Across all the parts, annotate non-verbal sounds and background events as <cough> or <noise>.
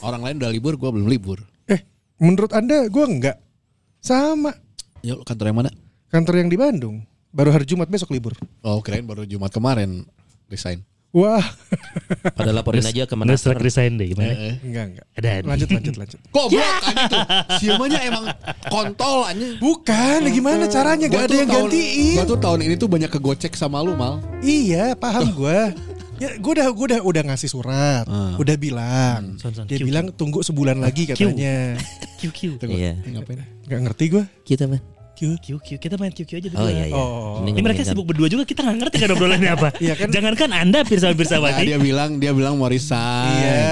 Orang lain udah libur, gua belum libur. Eh, menurut Anda gue enggak. Sama. Yuk kantor yang mana? Kantor yang di Bandung. Baru hari Jumat besok libur. Oh kirain baru Jumat kemarin resign. Wah. <laughs> Pada laporin aja ke mana strike resign deh gimana? Eh, enggak, enggak. Ada. Lanjut, lanjut, lanjut. <laughs> Goblok kan itu. Siamanya emang kontol aja. Bukan, ya gimana caranya? Gak ada yang gantiin. Gua tuh tahun ini tuh banyak kegocek sama lu mal. Iya, paham gue. Ya, gue udah, gue udah, udah ngasih surat, Ah. udah bilang. Son, son, Dia Q, bilang tunggu sebulan lagi katanya. <laughs> Q Q. Tunggu, Iya. eh, ngapain? Gak ngerti gue. Kita man Q. Q Q kita main Q Q aja Oh berdua. iya iya Oh. Ini mereka sibuk berdua juga kita nggak ngerti kan obrolannya apa. <laughs> Iya kan? Jangankan anda pirsa Nah, pirsawati dia bilang dia bilang mau resign. Iya.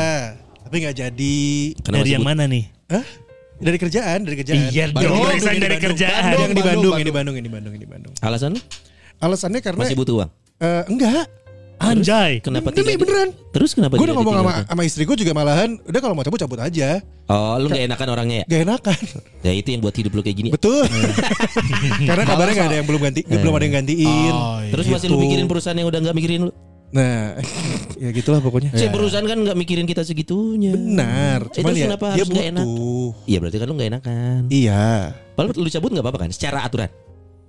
Tapi gak jadi. Kenapa dari yang mana nih? Hah? Dari kerjaan, dari kerjaan. Iya Bandung, dong, Bandung, resign dari Bandung. kerjaan. Ada yang di Bandung, Bandung, Bandung. ini Bandung, ini Bandung, ini Bandung. Alasan? Alasannya karena Masih butuh uang eh, enggak. Anjay. Kenapa Demi tidak di- beneran. Terus kenapa Gue udah ngomong sama, sama istri gue juga malahan, udah kalau mau cabut cabut aja. Oh lu gak enakan orangnya ya? Gak enakan. Ya itu yang buat hidup lu kayak gini Betul. <laughs> Karena kabarnya gak ada yang belum ganti, belum ada yang gantiin. Oh, iya. Terus masih lu Gitu. mikirin perusahaan yang udah gak mikirin lu Nah, <laughs> ya gitulah pokoknya. Si perusahaan kan gak mikirin kita segitunya Benar. Eh, Cuman terus ya kenapa dia harus nggak enak? butuh. Iya berarti kan lu gak enakan Iya. Padahal lu cabut gak apa-apa kan secara aturan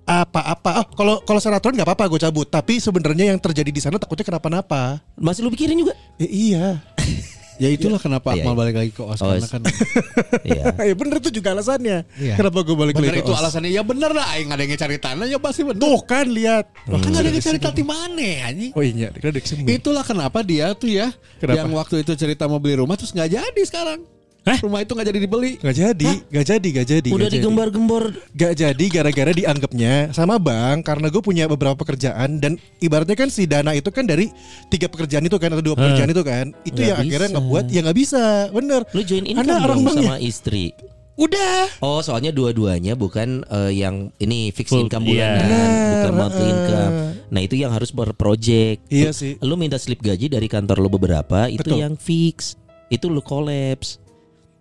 Apa-apa. Oh, kalau kalau secara aturan nggak apa-apa gue cabut. Tapi sebenarnya yang terjadi di sana takutnya kenapa-napa. Masih lu pikirin juga Ya, iya. <laughs> Ya itulah kenapa Iya, Akmal iya. balik lagi ke OS Oh, karena kan <laughs> Iya <laughs> ya bener itu juga alasannya. Iya. Kenapa gue balik bener lagi ke itu OS. alasannya ya bener lah aing ada yang cari tanah ya pasti bener. Tuh kan lihat. kan ada yang cari tanah di mana anjing. Oh iya, kira. Itulah kenapa dia tuh ya Kenapa? yang waktu itu cerita mau beli rumah terus nggak jadi sekarang. Hah? Rumah itu nggak jadi dibeli. Gak jadi, gak jadi, gak jadi. Udah gak jadi. digembar-gembor Gak jadi gara-gara dianggapnya sama bang karena gue punya beberapa pekerjaan dan ibaratnya kan si dana itu kan dari tiga pekerjaan itu kan atau dua pekerjaan itu kan itu Nggak yang akhirnya bisa. ngebuat ya nggak bisa bener Lu join Anda income orang bang ya? sama istri udah Oh soalnya dua-duanya bukan eh, yang ini fixed Full, income bulanan Benar, Bukan monthly eh. income Nah itu yang harus per project Iya Lu- sih. Lu minta slip gaji dari kantor lu beberapa Itu Betul. yang fix Itu lu collapse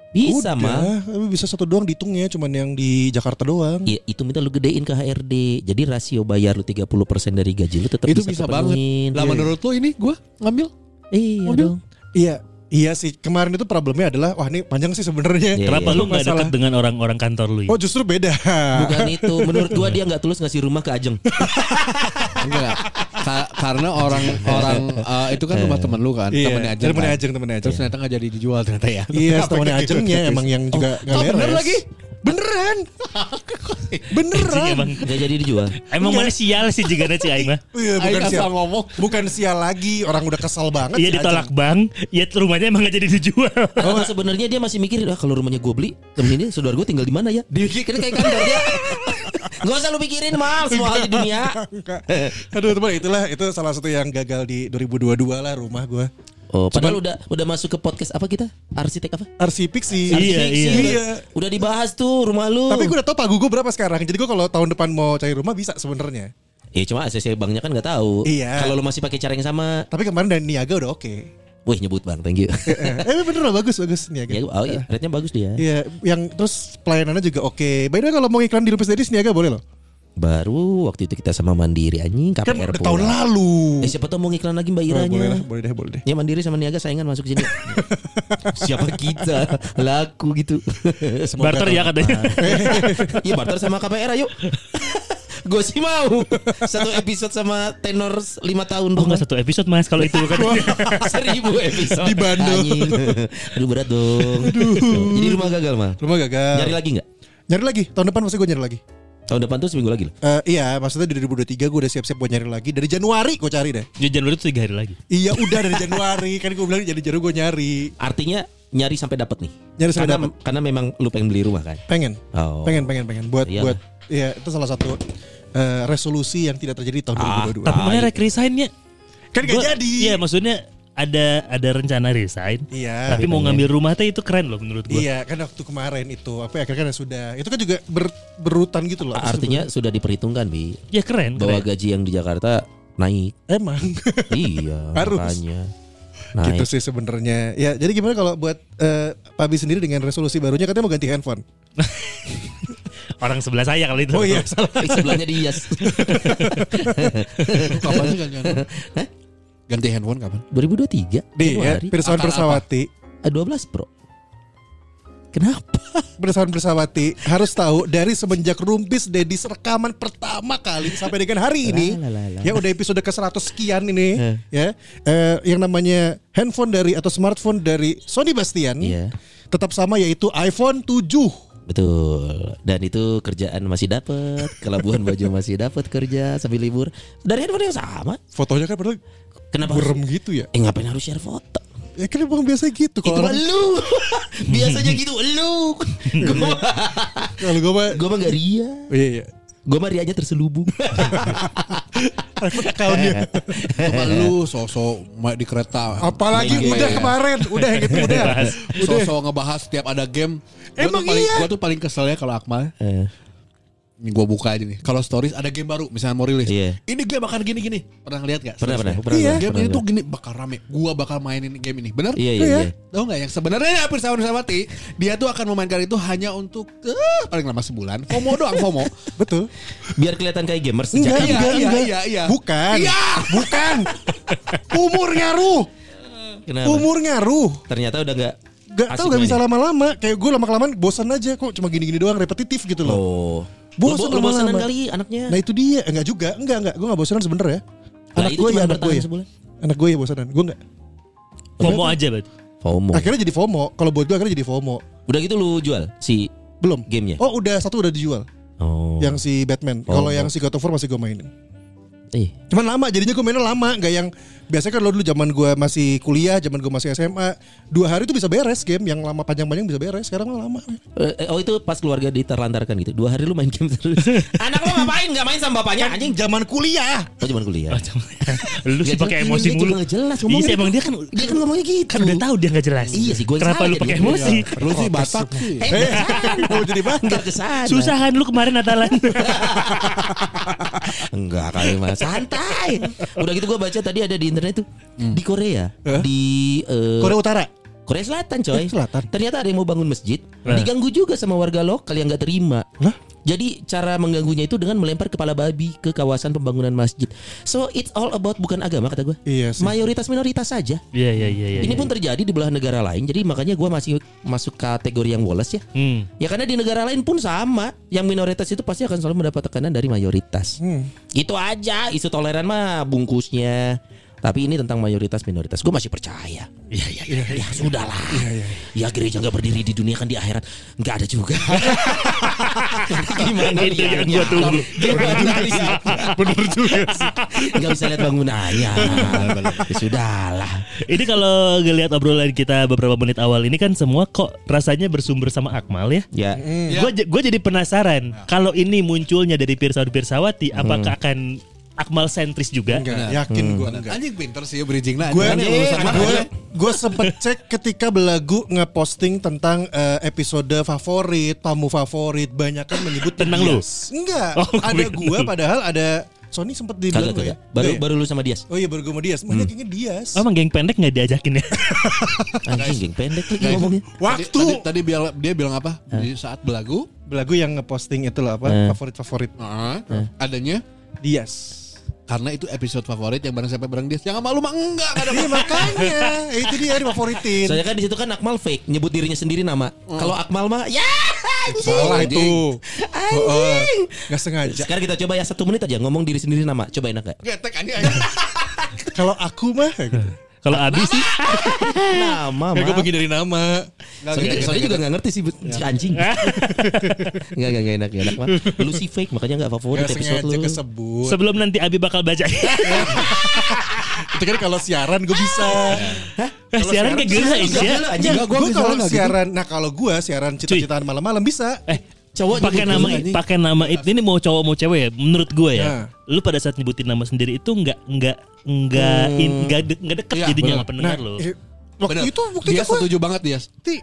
Bisa mah bisa satu doang dihitungnya cuman yang di Jakarta doang. Iya itu minta lu gedein ke HRD Jadi rasio bayar lu 30% dari gaji lu tetap Itu bisa, bisa banget. Lah menurut lu ini gua ngambil? Iya mobil? dong. Iya iya sih kemarin itu problemnya adalah wah ini panjang sih sebenarnya Iya, Kenapa iya. lu nggak dekat dengan orang-orang kantor lu? ya? oh justru beda Bukan <laughs> itu Menurut gua dia gak tulus ngasih rumah ke Ajeng <laughs> enggak. Ka- karena orang-orang <laughs> eh, itu kan rumah temen lu kan, Iya, temennya aja. temennya Ajeng, temennya Ajeng. Terus ternyata nggak jadi dijual ternyata ya. iya temennya Ajengnya emang yang juga nggak oh, bener beres lagi? Beneran beneran emang Gak jadi dijual emang mana sial sih jika si Aing mah. Iya, bukan sial ngomong. Bukan sial lagi, orang udah kesal banget. Iya ditolak bang, ya rumahnya emang gak jadi dijual. Oh sebenarnya dia masih mikir ah kalau rumahnya gue beli temen ini saudara gue tinggal di mana ya? Dipikirin kayak kantor dia. Gak usah lu pikirin mal semua hal di dunia. Enggak. Aduh teman itulah itu salah satu yang gagal di 2022 lah rumah gua. Oh padahal udah udah masuk ke podcast apa kita? Arsitek apa? Arsipik sih. Iya, Arsitek iya. sih, Iya. Udah, udah dibahas tuh rumah lu. Tapi gue udah tau pagu gue berapa sekarang. Jadi gue kalau tahun depan mau cari rumah bisa sebenarnya. Ya cuma ACC banknya kan nggak tahu. Iya. Kalau lu masih pakai cara yang sama, Tapi kemarin dari Niaga udah oke. wih nyebut bang, thank you. eh, eh bener lah bagus bagus Niaga. ya, oh iya, rate-nya bagus dia. Iya, yang terus pelayanannya juga oke. By the way kalau mau iklan di Lupis Dedis Niaga boleh loh. Baru waktu itu kita sama Mandiri anjing Kan KPR udah pula. tahun lalu. Eh siapa tahu mau iklan lagi Mbak Oh, boleh, lah, Iranya. boleh deh, boleh deh. Ya Mandiri sama Niaga saingan masuk sini. <laughs> Siapa kita laku gitu. Barter ya katanya. <laughs> Iya barter sama KPR ayo. <laughs> Gue sih mau satu episode sama tenor 5 tahun Oh nggak satu episode mas kalau itu kan. Seribu episode Dibandel. Anjing. Aduh berat dong Jadi rumah gagal mah Rumah gagal. Nyari lagi gak? Nyari lagi. Tahun depan pasti gue nyari lagi. Tahun depan tuh seminggu lagi loh Eh, iya, maksudnya di 2023 gue udah siap-siap buat nyari lagi. Dari Januari gue cari deh. Jadi Januari itu tiga hari lagi. Iya udah dari Januari kan gue bilang jadi Januari gue nyari. Artinya nyari sampai dapat nih Nyari sampai karena, dapet. Karena memang lu pengen beli rumah kan Pengen. Oh Pengen pengen pengen buat Iyalah. buat ya itu salah satu eh, resolusi yang tidak terjadi di tahun 2022. Tapi mana rek resignnya? kan gak Gua- jadi. Iya maksudnya ada ada rencana resign. Iya. Tapi mau ngambil rumah teh itu keren loh menurut gua. Iya kan waktu kemarin itu apa akhirnya kan sudah itu kan juga ber, berurutan gitu loh. Artinya sudah diperhitungkan bi Ya keren. bahwa keren. gaji yang di Jakarta naik. emang <laughs> iya, Harus. makanya. gitu Naik. sih sebenarnya. Ya jadi gimana kalau buat eh, Pak Abi sendiri dengan resolusi barunya katanya mau ganti handphone. <laughs> Orang sebelah saya kalau itu. Oh iya salah. Eh, sebelahnya Dias. Kapan sih ganti handphone? Ganti handphone kapan? 2023 Nih ya, Januari. Pirsawan Persawati. Eh, 12 Pro. Kenapa? Pirsawan Persawati harus tahu dari semenjak Rumpis Dedis rekaman pertama kali sampai dengan hari ini. Ya udah episode ke 100 sekian ini ya. eh, yang namanya handphone dari atau smartphone dari Sony Bastian Iya. tetap sama yaitu iPhone 7. Betul. Dan itu kerjaan masih dapat, kelabuhan baju masih dapat kerja sambil libur. Dari handphone yang sama. Fotonya kan padahal Kenapa? burem gitu ya. Eh ngapain harus share foto? Ya kan emang biasa gitu Itu kalau orang lu. <laughs> Biasanya gitu lu. Gua kalau gue mah gua mah gak ria. Oh, iya iya. Gua mah rianya terselubung. Accountnya. Coba lu sosok di kereta. Apalagi main udah game. kemarin, udah yang itu udah. <laughs> Udah. Sosok ngebahas setiap ada game. Gua Emang tuh paling, iya? Gua tuh paling kesel ya kalau Akmal. Eh, Ini gua buka aja nih. Kalau stories ada game baru, misalnya mau rilis. Iya. Ini game akan gini-gini. Pernah lihat gak? Pernah, pernah. Pernah, Iya. Game pernah, ini tuh gini bakal rame. Gua bakal mainin game ini. Bener? Iya, iya, Iya. iya. Tahu nggak yang sebenarnya Pirsawan Sawati dia tuh akan memainkan itu hanya untuk eh, paling lama sebulan. FOMO doang FOMO. <laughs> Betul. Biar kelihatan kayak gamers Enggak, sejak Iya, enggak, iya, enggak. iya, iya. Bukan. Iya. Bukan. <laughs> Umur ngaruh. Kenapa? Umur ngaruh. Ternyata udah nggak Gak asik tau gak bisa lama-lama Kayak gue lama kelamaan bosan aja Kok cuma gini-gini doang repetitif gitu loh Oh. Bosan Lu- lu bosanan kali anaknya. Nah itu dia. Enggak juga. Enggak enggak. Gue gak bosanan sebenernya Anak itu gue ya anak gue ya. sebulan. Anak gue ya bosanan Gue enggak. FOMO aja berarti. FOMO. Akhirnya jadi FOMO. Kalau buat gue akhirnya jadi FOMO. Udah gitu lu jual si Belum. gamenya. Oh udah satu udah dijual. Oh. Yang si Batman. Oh. Kalau yang si God of War masih gue mainin. Eh, Cuman lama jadinya gue mainnya lama. Gak yang Biasanya kan lo dulu zaman gue masih kuliah Zaman gue masih SMA Dua hari tuh bisa beres game Yang lama panjang-panjang bisa beres Sekarang mah lama eh, oh itu pas keluarga diterlantarkan gitu. Dua hari lu main game terus. <laughs> Anak lu ngapain? Gak main sama bapaknya anjing. Zaman kuliah Oh cuman kuliah. <laughs> lu sih Gak pakai jelas, emosi mulu. nggak jelas Iya ngomongnya. sih emang dia kan Dia kan ngomongnya gitu. kan udah tahu dia nggak jelas. Iya sih, gua Kenapa lu jadi pakai ngomong. emosi? Lu sih Batak sih. Eh, Mau jadi ke sana. Susah kan lu kemarin Natalan. <laughs> Enggak kali mas Santai. Udah gitu gue baca tadi ada di internet tuh. Di Korea. Di eh, Korea Utara? Korea Selatan coy. Eh, Selatan. Ternyata ada yang mau bangun masjid. Nah. Diganggu juga sama warga lokal yang gak terima. Lah? Jadi cara mengganggunya itu dengan melempar kepala babi ke kawasan pembangunan masjid So it's all about bukan agama kata gue Iya sih. Mayoritas minoritas saja Iya iya iya iya. Ini pun terjadi di belahan negara lain Jadi makanya gue masih masuk kategori yang Wallace ya Hmm. Ya karena di negara lain pun sama Yang minoritas itu pasti akan selalu mendapat tekanan dari mayoritas Hmm. Itu aja Isu toleran mah bungkusnya Tapi ini tentang mayoritas minoritas. Gue masih percaya. Iya iya iya. Ya sudahlah. Ya gereja nggak berdiri di dunia kan di akhirat nggak ada juga. <laughs> Gimana Itu yang dia gua tunggu. Gimana dia Bener juga sih. Nggak bisa lihat bangunannya Ya sudahlah. Ini kalau ngelihat obrolan kita beberapa menit awal ini kan semua kok rasanya bersumber sama Akmal ya. Ya. Gue gue jadi penasaran. Kalau ini munculnya dari Pirsawan Pirsawati apakah akan Akmal sentris juga? Enggak. Yakin gue enggak. Anjing pinter sih bridging nah. Gue gue gue sempet cek ketika belagu ngeposting tentang eh, episode favorit, tamu favorit, banyak kan menyebut Tentang lu? Enggak, Oh, ada gue- gua padahal ada Sony sempet dibilang Kagak ya. Baru ya? baru lu sama Dias. Oh iya baru gue sama Dias. Mana kayaknya Dias. Oh, emang geng pendek nggak diajakin ya? <laughs> Anjing geng pendek lagi ngomongnya. Tadi, Waktu! Tadi, tadi bilang- dia bilang apa? Di saat belagu, belagu yang ngeposting itu loh apa? Favorit-favorit. Uh, adanya? Dias. Karena itu episode favorit yang bareng siapa bareng dia. Yang malu mah enggak, enggak ada Iya makanya itu dia divavoritin. Soalnya kan di situ kan Akmal fake nyebut dirinya sendiri nama. Kalau Akmal mah ya anjing. Salah itu. Anjing. Gak sengaja. Sekarang kita coba ya satu menit aja ngomong diri sendiri nama. Coba enak gak? Getek anjing <laughs> anjing. Kalau aku mah gitu. Kalau Abi sih Nama Kayak gue mah. menghindari nama. Soalnya, soalnya juga gak ngerti sih bu- si anjing. <laughs> Gak gak gak enak gak enak mah. Lu sih fake makanya gak favorit Gak episode lu. kesebut. sebelum nanti Abi bakal baca. <laughs> Itu kan kalau siaran gue bisa. Eh, siaran kayak gila anjing. Enggak, gua Gue bisa kalau nggak gitu. siaran, nah kalau gue siaran cita-citaan malam-malam bisa. Eh, Cowok pakai nama pakai nama itu ini mau cowok mau cewek ya menurut gue ya. Nah. lu pada saat nyebutin nama sendiri itu nggak nggak nggak in, nggak de- nggak deket Iya, jadinya sama pendengar lu. eh, waktu Bener. itu buktinya dia setuju banget dia. Ti-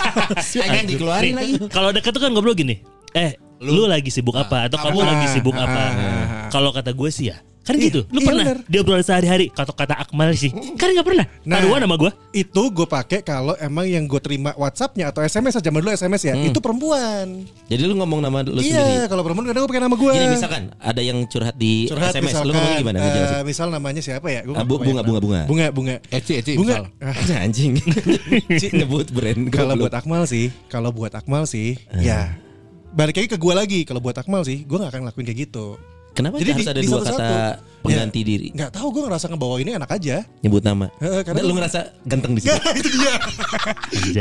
<laughs> Pengen dikeluarin Nih, lagi. kalau dekat tuh kan ngobrol gini eh lu, lagi sibuk apa? Atau kamu Ah, lagi sibuk ah, apa? ah, kalau kata gue sih ya kan gitu lu iya pernah bener. dia obrolan sehari-hari kata kata Akmal sih kan nggak pernah Nah. taruhan sama gue itu gue pakai kalau emang yang gue terima WhatsAppnya atau SMS zaman dulu SMS ya itu perempuan. Jadi lu ngomong nama lu iya, sendiri. kalau perempuan kadang gue pakai nama gue. Gini misalkan ada yang curhat di Curhat SMS, misalkan, lu ngomongnya gimana? eh, Ngejelasin. misal namanya siapa ya? Gua bu- kebayang bunga, bunga, bunga. bunga, bunga. Eci, Eci, bunga. misal. Ah, <laughs> <laughs> Anjing. Ci nyebut brand. kalau buat Akmal sih, kalau buat Akmal sih, ya balik lagi ke gue lagi. Kalau buat Akmal sih, gue gak akan ngelakuin kayak gitu. Kenapa Jadi harus di- ada di dua satu-satu. kata pengganti Ya, diri? Nggak tahu gue ngerasa ngebawa ini enak aja. Nyebut nama. Heeh, karena- Dan lu ngerasa ganteng di situ. <laughs> itu dia.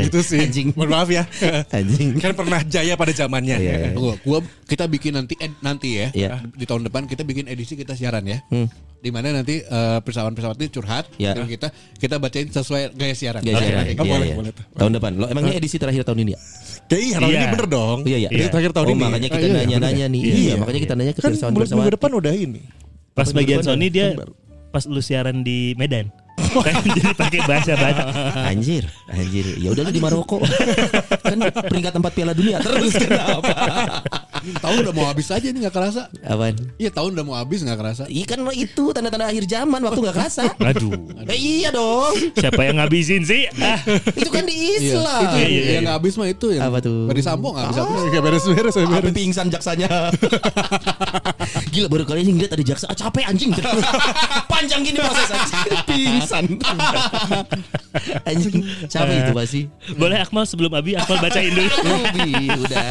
itu sih. Anjing. Mohon maaf ya. Anjing. kan pernah jaya pada zamannya. Iya. Gua, gua kita bikin nanti ed- nanti ya Iya. di tahun depan kita bikin edisi kita siaran ya. Hmm. Di mana nanti eh, pesawat-pesawat ini curhat Iya. dan kita kita bacain sesuai gaya siaran. Gak Oke, siaran. nanti. Oh, Iya, boleh, iya. boleh. Tahun depan. Lo emang ini edisi terakhir tahun ini ya? Kayak iya, tahun Iya. ini bener dong. Iya, iya. Ini terakhir tahun oh, ini. makanya kita Ah, iya, nanya-nanya nih. Iya, makanya kita nanya ke kan pirsawan bulan minggu depan udah ini. pas bagian Sony dia pas lu siaran di Medan Kan <laughs> jadi pakai bahasa Batak Anjir, anjir. Ya udah lu di Maroko. <laughs> kan peringkat tempat Piala Dunia terus kenapa? <laughs> Tahun udah mau habis aja nih nggak kerasa. Apaan? Iya tahun udah mau habis nggak kerasa. Iya kan itu tanda-tanda akhir zaman waktu nggak kerasa. <laughs> aduh Eh, iya dong. siapa yang ngabisin sih ah <laughs> Itu kan di Iya, Islam. itu Iya, iya, yang iya. nggak habis mah itu yang Apa tuh? Ferdi Sambo nggak habis habis. Gak beres-beres, gak Sampai beres. pingsan jaksanya. Gila baru kali ini ngeliat ada jaksa ah, capek anjing. Panjang gini proses anjing. Pingsan. anjing. Siapa itu pasti? boleh Akmal sebelum Abi Akmal bacain dulu Ruby udah.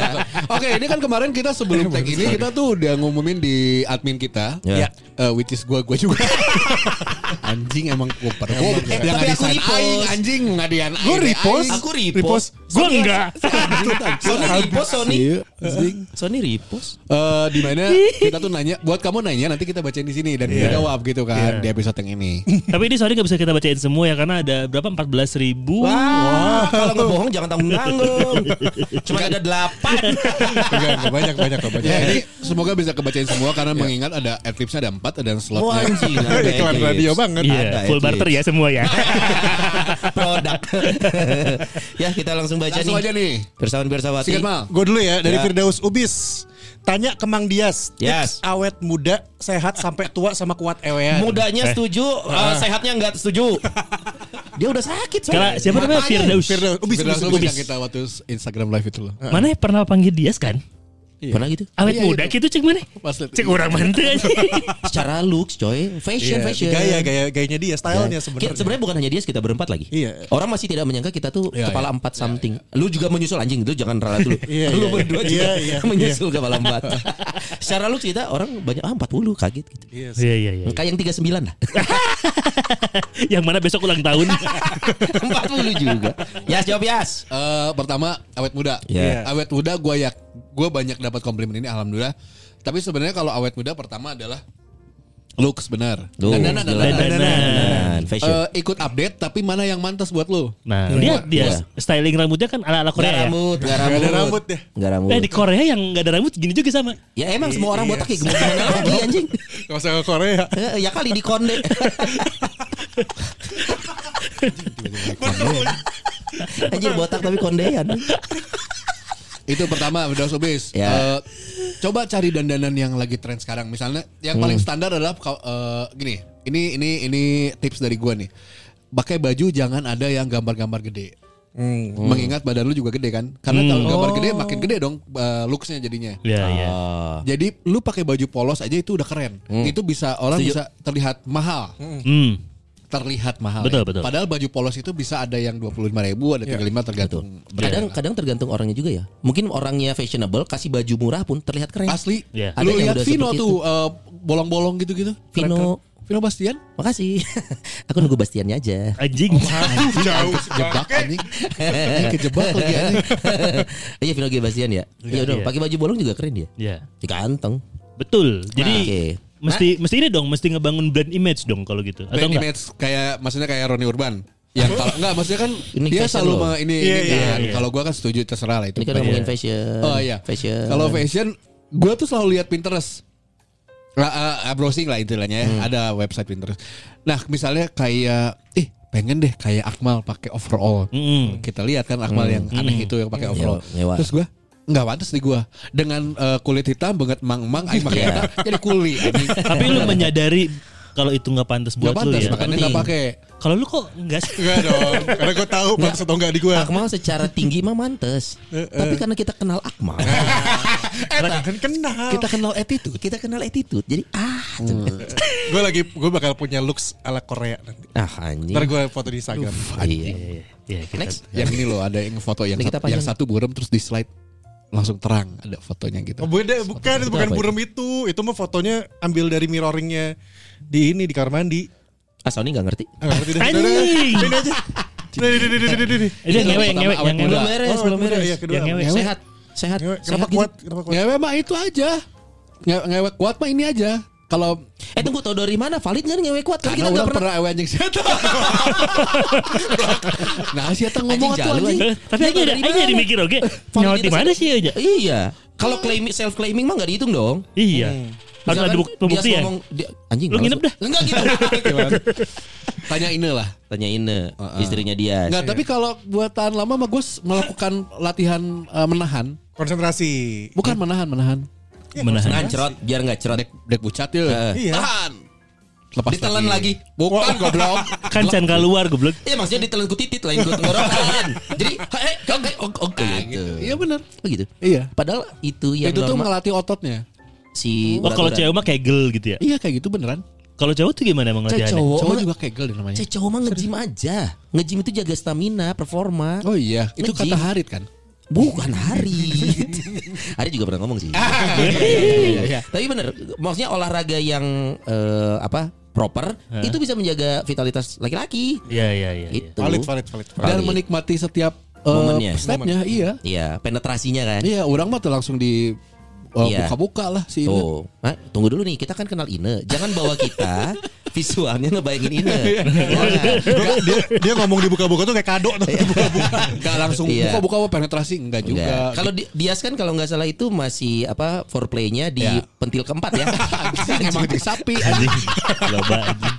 Oke, ini kan kemarin kita sebelum <laughs> tag ini kita tuh udah ngumumin di admin kita, Ya. Eh, which is gua gua juga. <laughs> anjing emang gua per gua Eh, yang tapi aku aing anjing ngadian aing. Gue repost. Aku repost. gue enggak <laughs> Sony repost Sony. Sony repost. Eh di mana kita tuh nanya buat kamu nanya nanti kita bacain di sini dan kita jawab gitu kan Iya. di episode yang ini. tapi ini sorry gak bisa kita bacain semua ya karena ada berapa 14 ribu Wah, kalau nggak bohong jangan tanggung tanggung. Cuma ada delapan. Enggak, enggak banyak, banyak, enggak banyak. Ya, ini semoga bisa kebacain semua karena mengingat ada adlibsnya ada empat ada Oh slotnya. anjing. Iklan radio banget. Iya, Ada full Eclipse. barter ya semua ya. <laughs> Produk. <laughs> ya kita langsung baca Langsung nih. aja nih. Pirsawan Pirsawati. Sikat mal. Gue dulu ya dari Ya. Firdaus Ubis. Tanya ke Mang Dias, Yes. tips awet muda, sehat sampai tua sama kuat ewean. Mudanya Eh. setuju, eh, sehatnya nggak setuju. Dia udah sakit soalnya. siapa namanya. Firdaus? Firdaus Ubis, Firdaus Ubis, Lubis Ubis. yang kita waktu Instagram live itu loh. Mana ya pernah panggil Dias kan? Pernah gitu? Awet Iya, muda itu. gitu cek mana? Pas liat- Cek orang mantu aja. <laughs> Secara looks coy, fashion, Iya, fashion. Gaya, gaya, gayanya dia, stylenya Ya. sebenarnya. Kita- Sebenarnya bukan hanya dia, kita berempat lagi. Iya. Orang masih tidak menyangka kita tuh Iya, kepala iya. empat something. Lu juga menyusul anjing, lu jangan rela dulu. <laughs> Iya, lu iya, berdua iya. juga Iya, iya, menyusul kepala empat. <laughs> Secara looks kita orang banyak ah 40 kaget gitu. Iya. Iya iya iya. Kayak yang 39 lah. Yang mana besok ulang tahun? 40 juga. Yas jawab Yas. Eh, pertama awet muda. Iya. Awet muda gue ya gue banyak dapat komplimen ini alhamdulillah. Tapi sebenarnya kalau awet muda pertama adalah looks benar. Dandanan, dandanan. Fashion. Eh, ikut update tapi mana yang mantas buat lu? Nah, lihat dia Iya. styling rambutnya kan ala-ala Gak Korea ya. rambut, gak Gak rambut. ada rambut ya. Gak rambut. Eh di Korea yang gak ada rambut gini juga sama. Ya emang semua orang botak ya gimana lagi anjing. <laughs> Gak usah ke Korea. Ya kali di konde. <laughs> Anjir botak tapi kondean. Itu pertama Firdaus Ubis. Ya. Eh, coba cari dandanan yang lagi tren sekarang. Misalnya yang paling standar adalah kau- eh, gini. Ini ini ini tips dari gua nih. Pakai baju jangan ada yang gambar-gambar gede. Mengingat badan lu juga gede kan? Karena kalau gambar gede makin gede dong eh, looksnya jadinya. Iya iya. Oh. Jadi lu pakai baju polos aja itu udah keren. Itu bisa orang Setuju. bisa terlihat mahal. Hmm. Terlihat mahal. Betul, ya. betul. Padahal baju polos itu bisa ada yang 25 ribu, ada 35 tergantung. Kadang kadang tergantung orangnya juga ya. Mungkin orangnya fashionable kasih baju murah pun terlihat keren. Asli. Iya. Ada Lu yang lihat Vino tuh eh, bolong-bolong gitu-gitu. Vino. Keren-keren. Vino Bastian? Makasih. <laughs> Aku nunggu Bastiannya aja. Anjing. Jauh. Kejebak anjing. Ini kejebak lagi anjing. <laughs> Iya Vino G Bastian ya. Iya udah Iya. pakai baju bolong juga keren dia. Iya. Di kantong. Betul. Jadi Oke. Mesti mesti ini dong, mesti ngebangun brand image dong kalau gitu. Atau Brand enggak? image kayak maksudnya kayak Roni Urban. Yang kalau enggak maksudnya kan Ini dia selalu loh. ini, Iya, ini iya, kan. iya. Kalau gua kan setuju terserah lah itu. Ini kan Iya. ngomongin fashion. Oh iya. Fashion. Kalau fashion, gue tuh selalu lihat Pinterest. Nah, uh, browsing lah istilahnya ya. Ada website Pinterest. Nah, misalnya kayak, ih pengen deh kayak Akmal pakai overall. Mm-mm. Kita lihat kan Akmal yang aneh itu yang pakai overall. Nyewa- nyewa. Terus gue nggak pantas di gue dengan uh, kulit hitam banget mang-mang, aing pakai Iya. hitam, jadi kuli. anjing. Tapi lu menyadari kalau itu nggak pantas buat Nggak lu pantas, ya. makanya nggak pakai. Kalau lu kok enggak sih? Enggak dong. Karena gue tahu bangsa atau enggak di gue. Akmal secara tinggi mah mantes. Tapi karena kita kenal Akmal, <laughs> Eh, kan kenal. Kita kenal attitude. kita kenal attitude. Jadi ah, <laughs> Gue lagi gue bakal punya looks ala Korea nanti. ah anjing. Ntar gue foto di Instagram. Iya. Iya, kita Next. Yang ini loh ada yang foto yang, satu, yang satu buram terus di slide langsung terang ada fotonya gitu. Oh beda, bukan itu bukan burem itu. Itu mah fotonya ambil dari mirroringnya di ini di kamar mandi. Ah Sony nggak ngerti. Ah, ngerti deh. Ini aja. Ini, ini, ini, ini, ini, ini. Ini yang ngewe, yang ngewe, yang ngewe. Belum beres, belum beres. Yang ngewe. Sehat, sehat, Ngewe, sehat Kenapa gitu. kuat? Kenapa kuat? Ngewe mah itu aja. Nge ngewek kuat mah ini aja. Kalau Eh tunggu tau dari mana? Valid nggak nih ngewe kuat? Kan karena kita nggak orang pernah. pernah ewe anjing siata. <laughs> nah, siata ngomong jalu, anjing. Tapi aja ada dari aja mana? dimikir oke. Nyawa di mana sih aja? Iya. Kalau claim self claiming mah nggak dihitung dong. Iya. Harus ada Misalkan buk- dia pembuktian. ngomong, dia- anjing. Lu nginep dah. Enggak gitu. <laughs> Tanya ini lah. Tanya Ine, istrinya dia. Enggak, tapi kalau buat tahan lama mah gue melakukan latihan eh, menahan. Konsentrasi. Bukan menahan, menahan. Menahan. Ngancrot biar nggak cerot. Dek dek bucat ya. Heeh. Iya. Tahan. Lepas Ditelan lagi. Bukan goblok. <laughs> Kan can keluar goblok. Iya maksudnya ditelan ku titit lain ku tenggorokan. Jadi, oke, oke, oke. gitu. Iya benar. Oh gitu. Iya. Padahal itu yang itu tuh ngelatih ototnya. si Oh kalau cewek mah kegel gitu ya. Iya kayak gitu beneran. Kalau cowok tuh gimana emang latihannya? cowok, Cowok juga kegel deh namanya. cewek cowok mah nge-gym aja. Nge-gym itu jaga stamina, performa. Oh iya, itu kata Harit kan. Bukan Hari. <laughs> Hari juga pernah ngomong sih. <laughs> Iya, Tapi bener, maksudnya olahraga yang eh, apa proper itu bisa menjaga vitalitas laki-laki. Iya iya iya. iya. Itu. Valid, valid, valid. valid. Dan menikmati setiap eh, Momennya. stepnya, iya. Iya, penetrasinya kan. Iya, orang mah tuh langsung di eh, Iya. buka-buka lah si ini. Tuh, tunggu dulu nih, kita kan kenal Ine. Jangan bawa kita <laughs> visualnya ngebayangin Ine. Iya. Jangan. Gua- dia, dia ngomong dibuka-buka tuh kayak kado tuh dibuka-buka. Enggak langsung Iya. buka-buka apa penetrasi enggak juga. Kalau di, Dias kan kalau nggak salah itu masih apa foreplaynya di Ya. pentil keempat ya. <laughs> Emang di sapi Anjing. Loba anjing.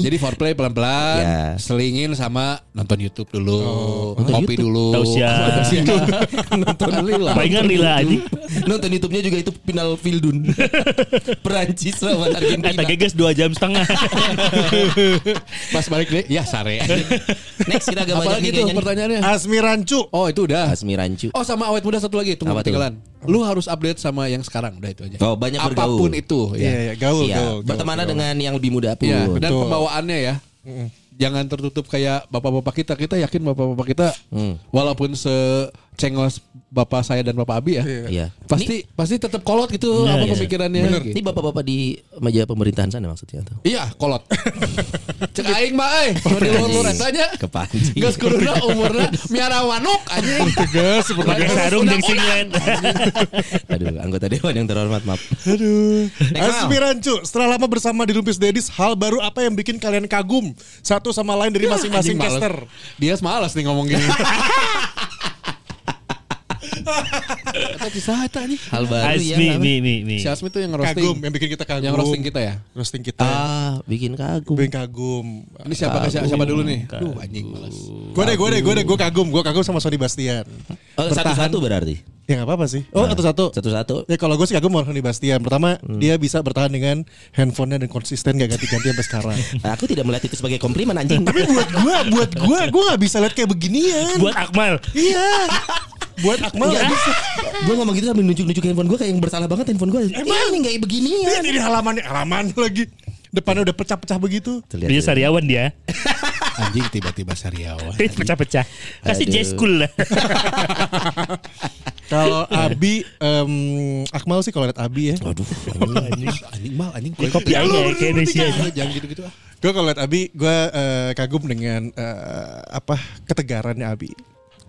Jadi foreplay pelan-pelan, Ya. selingin sama nonton YouTube dulu, Nonton kopi YouTube. dulu. Tausiah. Nonton <laughs> Lila. Palingan lila anjing. Nonton YouTube-nya juga itu final Fildun. <laughs> Perancis lawan Eh Argentina. tak geges 2 jam setengah. <laughs> Pas balik deh, ya sare. Next kita agak banyak nih. pertanyaannya? Asmi Rancu. Oh itu udah. Asmi Rancu. Oh sama awet muda satu lagi, tunggu ketinggalan. Lu harus update sama yang sekarang, udah itu aja. Oh, banyak bergaul. Apa pun itu, Iya, ya. iya, gaul, Siap. gaul, gaul, Berteman gaul. dengan yang lebih muda. Iya, dan Betul. pembawaannya ya. Jangan tertutup kayak bapak-bapak kita. Kita yakin bapak-bapak kita Hmm. walaupun secengos bapak saya dan bapak Abi ya. Iya. Pasti pasti tetap kolot gitu Iya, apa iya. pemikirannya. Ini bapak-bapak di meja pemerintahan sana maksudnya tuh. Iya, kolot. <laughs> Cek aing mah euy, di luhur etanya. Kepancing. Geus kuduna umurna <laughs> miara wanuk anjing. Tegas Pakai sarung jeung singlet. <laughs> Aduh, anggota dewan yang terhormat, maaf. Aduh. Next, Asmi Rancu, setelah lama bersama di Lumpis Dedis, hal baru apa yang bikin kalian kagum satu sama lain dari masing-masing caster? Dia malas nih ngomong gini. Kata kisah eta anjing. Hal baru ya. Asmi apa? mi mi mi. Si Asmi tuh yang roasting. Kagum yang bikin kita kagum. Yang roasting kita ya. Roasting kita. Ah, bikin kagum. Bikin kagum. Ini siapa siapa, siapa dulu nih? Duh anjing malas. Gue deh, gue deh, gue deh, gue kagum, gue kagum sama Sony Bastian. Oh, satu-satu berarti. Ya nggak apa-apa sih. Oh, satu-satu. Satu-satu. Ya kalau gue sih kagum sama Sony Bastian. Pertama, dia bisa bertahan dengan handphonenya dan konsisten gak ganti-ganti sampai sekarang. <laughs> Aku tidak melihat itu sebagai komplimen anjing. Tapi buat gue, buat gue, gue nggak bisa lihat kayak beginian. Buat Akmal. Iya. <laughs> Buat Akmal nggak bisa. Gue ngomong gitu sambil nunjuk-nunjuk handphone gue kayak yang bersalah banget handphone gue. Emang ini kayak begini Lihat ini halamannya, halaman lagi. Depannya udah pecah-pecah begitu. Dia sariawan dia. <laughs> Anjing tiba-tiba Sariawan. Pecah-pecah. Kasih Aduh. J school lah. <laughs> Kalau Abi, em, Akmal sih kalau lihat Abi ya. Waduh, <laughs> Anjing anjing mal anjing Ya, kopi aja kayak Indonesia. Jangan gitu-gitu ah. Gue kalau lihat Abi, gue eh, kagum dengan eh, apa ketegarannya Abi.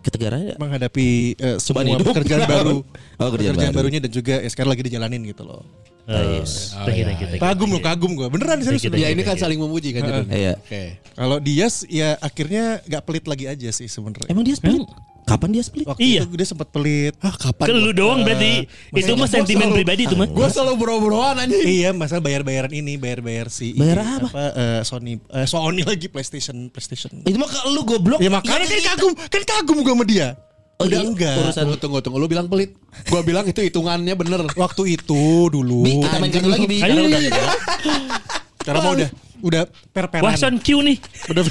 Ketegarannya menghadapi Cobaan semua hidup. pekerjaan <laughs> baru. Oh, kerjaan baru. barunya dan juga ya, sekarang lagi dijalanin gitu loh. Oh, thank you, thank you, thank you. Kagum loh, kagum gue. Beneran you, Ya ini kan saling memuji kan jadi. Iya. Oke. Kalau Dias ya akhirnya gak pelit lagi aja sih sebenarnya. Emang dia split? Kapan dia split? Waktu Iya. itu dia sempat pelit. Ah kapan? Ke lu doang berarti. Itu mah sentimen pribadi itu mah. Gue selalu bro-broan anjing. iya, masalah bayar-bayaran ini, bayar-bayar si Bayar ini, apa? eh, Sony eh, Sony lagi PlayStation PlayStation. Itu mah kalau lu goblok. Ya makanya kan kagum, kan kagum gue sama dia. Oh, Udah iya, enggak. urusan- Tunggu, tunggu, tunggu. Lu bilang pelit. Gue bilang itu hitungannya bener. Waktu itu dulu. Bi, kita main lagi, Bi. Ayo, Sekarang udah enggak. Sekarang mah udah udah per-peran. Wason Q nih. Udah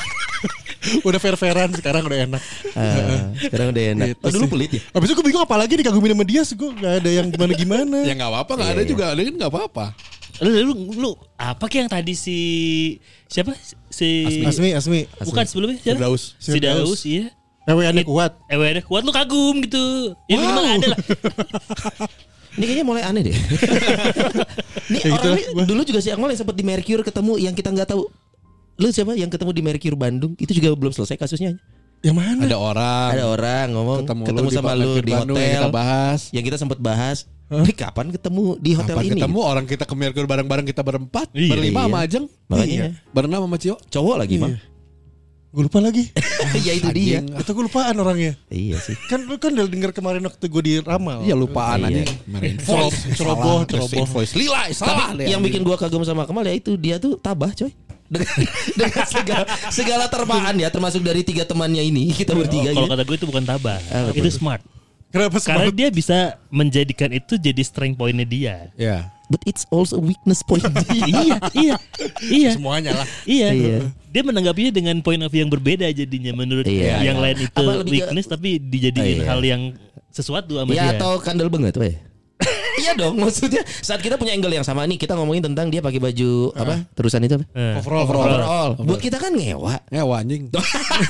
<laughs> udah fair-fairan sekarang udah enak. Ah, sekarang udah enak. Gitu Oh, dulu pelit ya? Habis itu gue bingung apalagi dikagumin sama dia sih gue gak ada yang gimana-gimana. <laughs> Ya nggak apa-apa, nggak ada juga. Ada kan nggak apa-apa. Lu, lu, lu apa kayak yang tadi si siapa? Si Asmi, Asmi. Bukan sebelumnya siapa? Firdaus. Si Daus, iya. Eweannya kuat. Eh, ada kuat lu kagum gitu. Ya minimal ada lah. <laughs> Ini kayaknya mulai aneh deh. <laughs> Ini Ya orang gitulah, ini gua. dulu juga si Akmal yang sempat di Mercure ketemu yang kita nggak tahu. Lu siapa yang ketemu di Mercure Bandung? Itu juga belum selesai kasusnya. Yang mana? Ada orang. Ada orang ngomong ketemu, ketemu, lu di sama Pak lu Mercure di Bandung hotel. yang kita bahas. Yang kita sempat bahas. Ini kapan ketemu di hotel Kapan ini? ketemu orang kita ke Merkur bareng-bareng kita berempat, Iya, berlima iya. sama Ajeng. Makanya. Iya. Berenam sama Cio. Cowok lagi, Bang. Gue lupa lagi. <laughs> ya itu dia. Itu gue lupaan orangnya. Iya sih. Kan lu kan udah denger kemarin waktu gue di Ramal. Iya lupaan Iya. aja. Marin Cerob- ceroboh, ceroboh. voice. Lila, salah Tapi yang bikin gua kagum sama Kemal ya itu dia tuh tabah, coy. Dengan, <laughs> dengan segala, segala terpaan ya termasuk dari tiga temannya ini kita bertiga Kalau ya. kata gue itu bukan tabah. Ah, itu smart. Kenapa Karena semangat? dia bisa menjadikan itu jadi strength pointnya dia. Ya. But it's also a weakness point. <laughs> iya, iya, iya. Semuanya lah. Iya. Iya. Dia menanggapinya dengan point of view yang berbeda jadinya menurut Iya, yang iya. lain itu lebih ke- weakness tapi dijadiin Oh, iya. hal yang sesuatu sama ya dia. atau kandel banget, weh. Iya dong, maksudnya saat kita punya angle yang sama nih, kita ngomongin tentang dia pakai baju apa? Terusan itu apa? Eh. Overall, Overall. Buat kita kan ngewa. Ya anjing.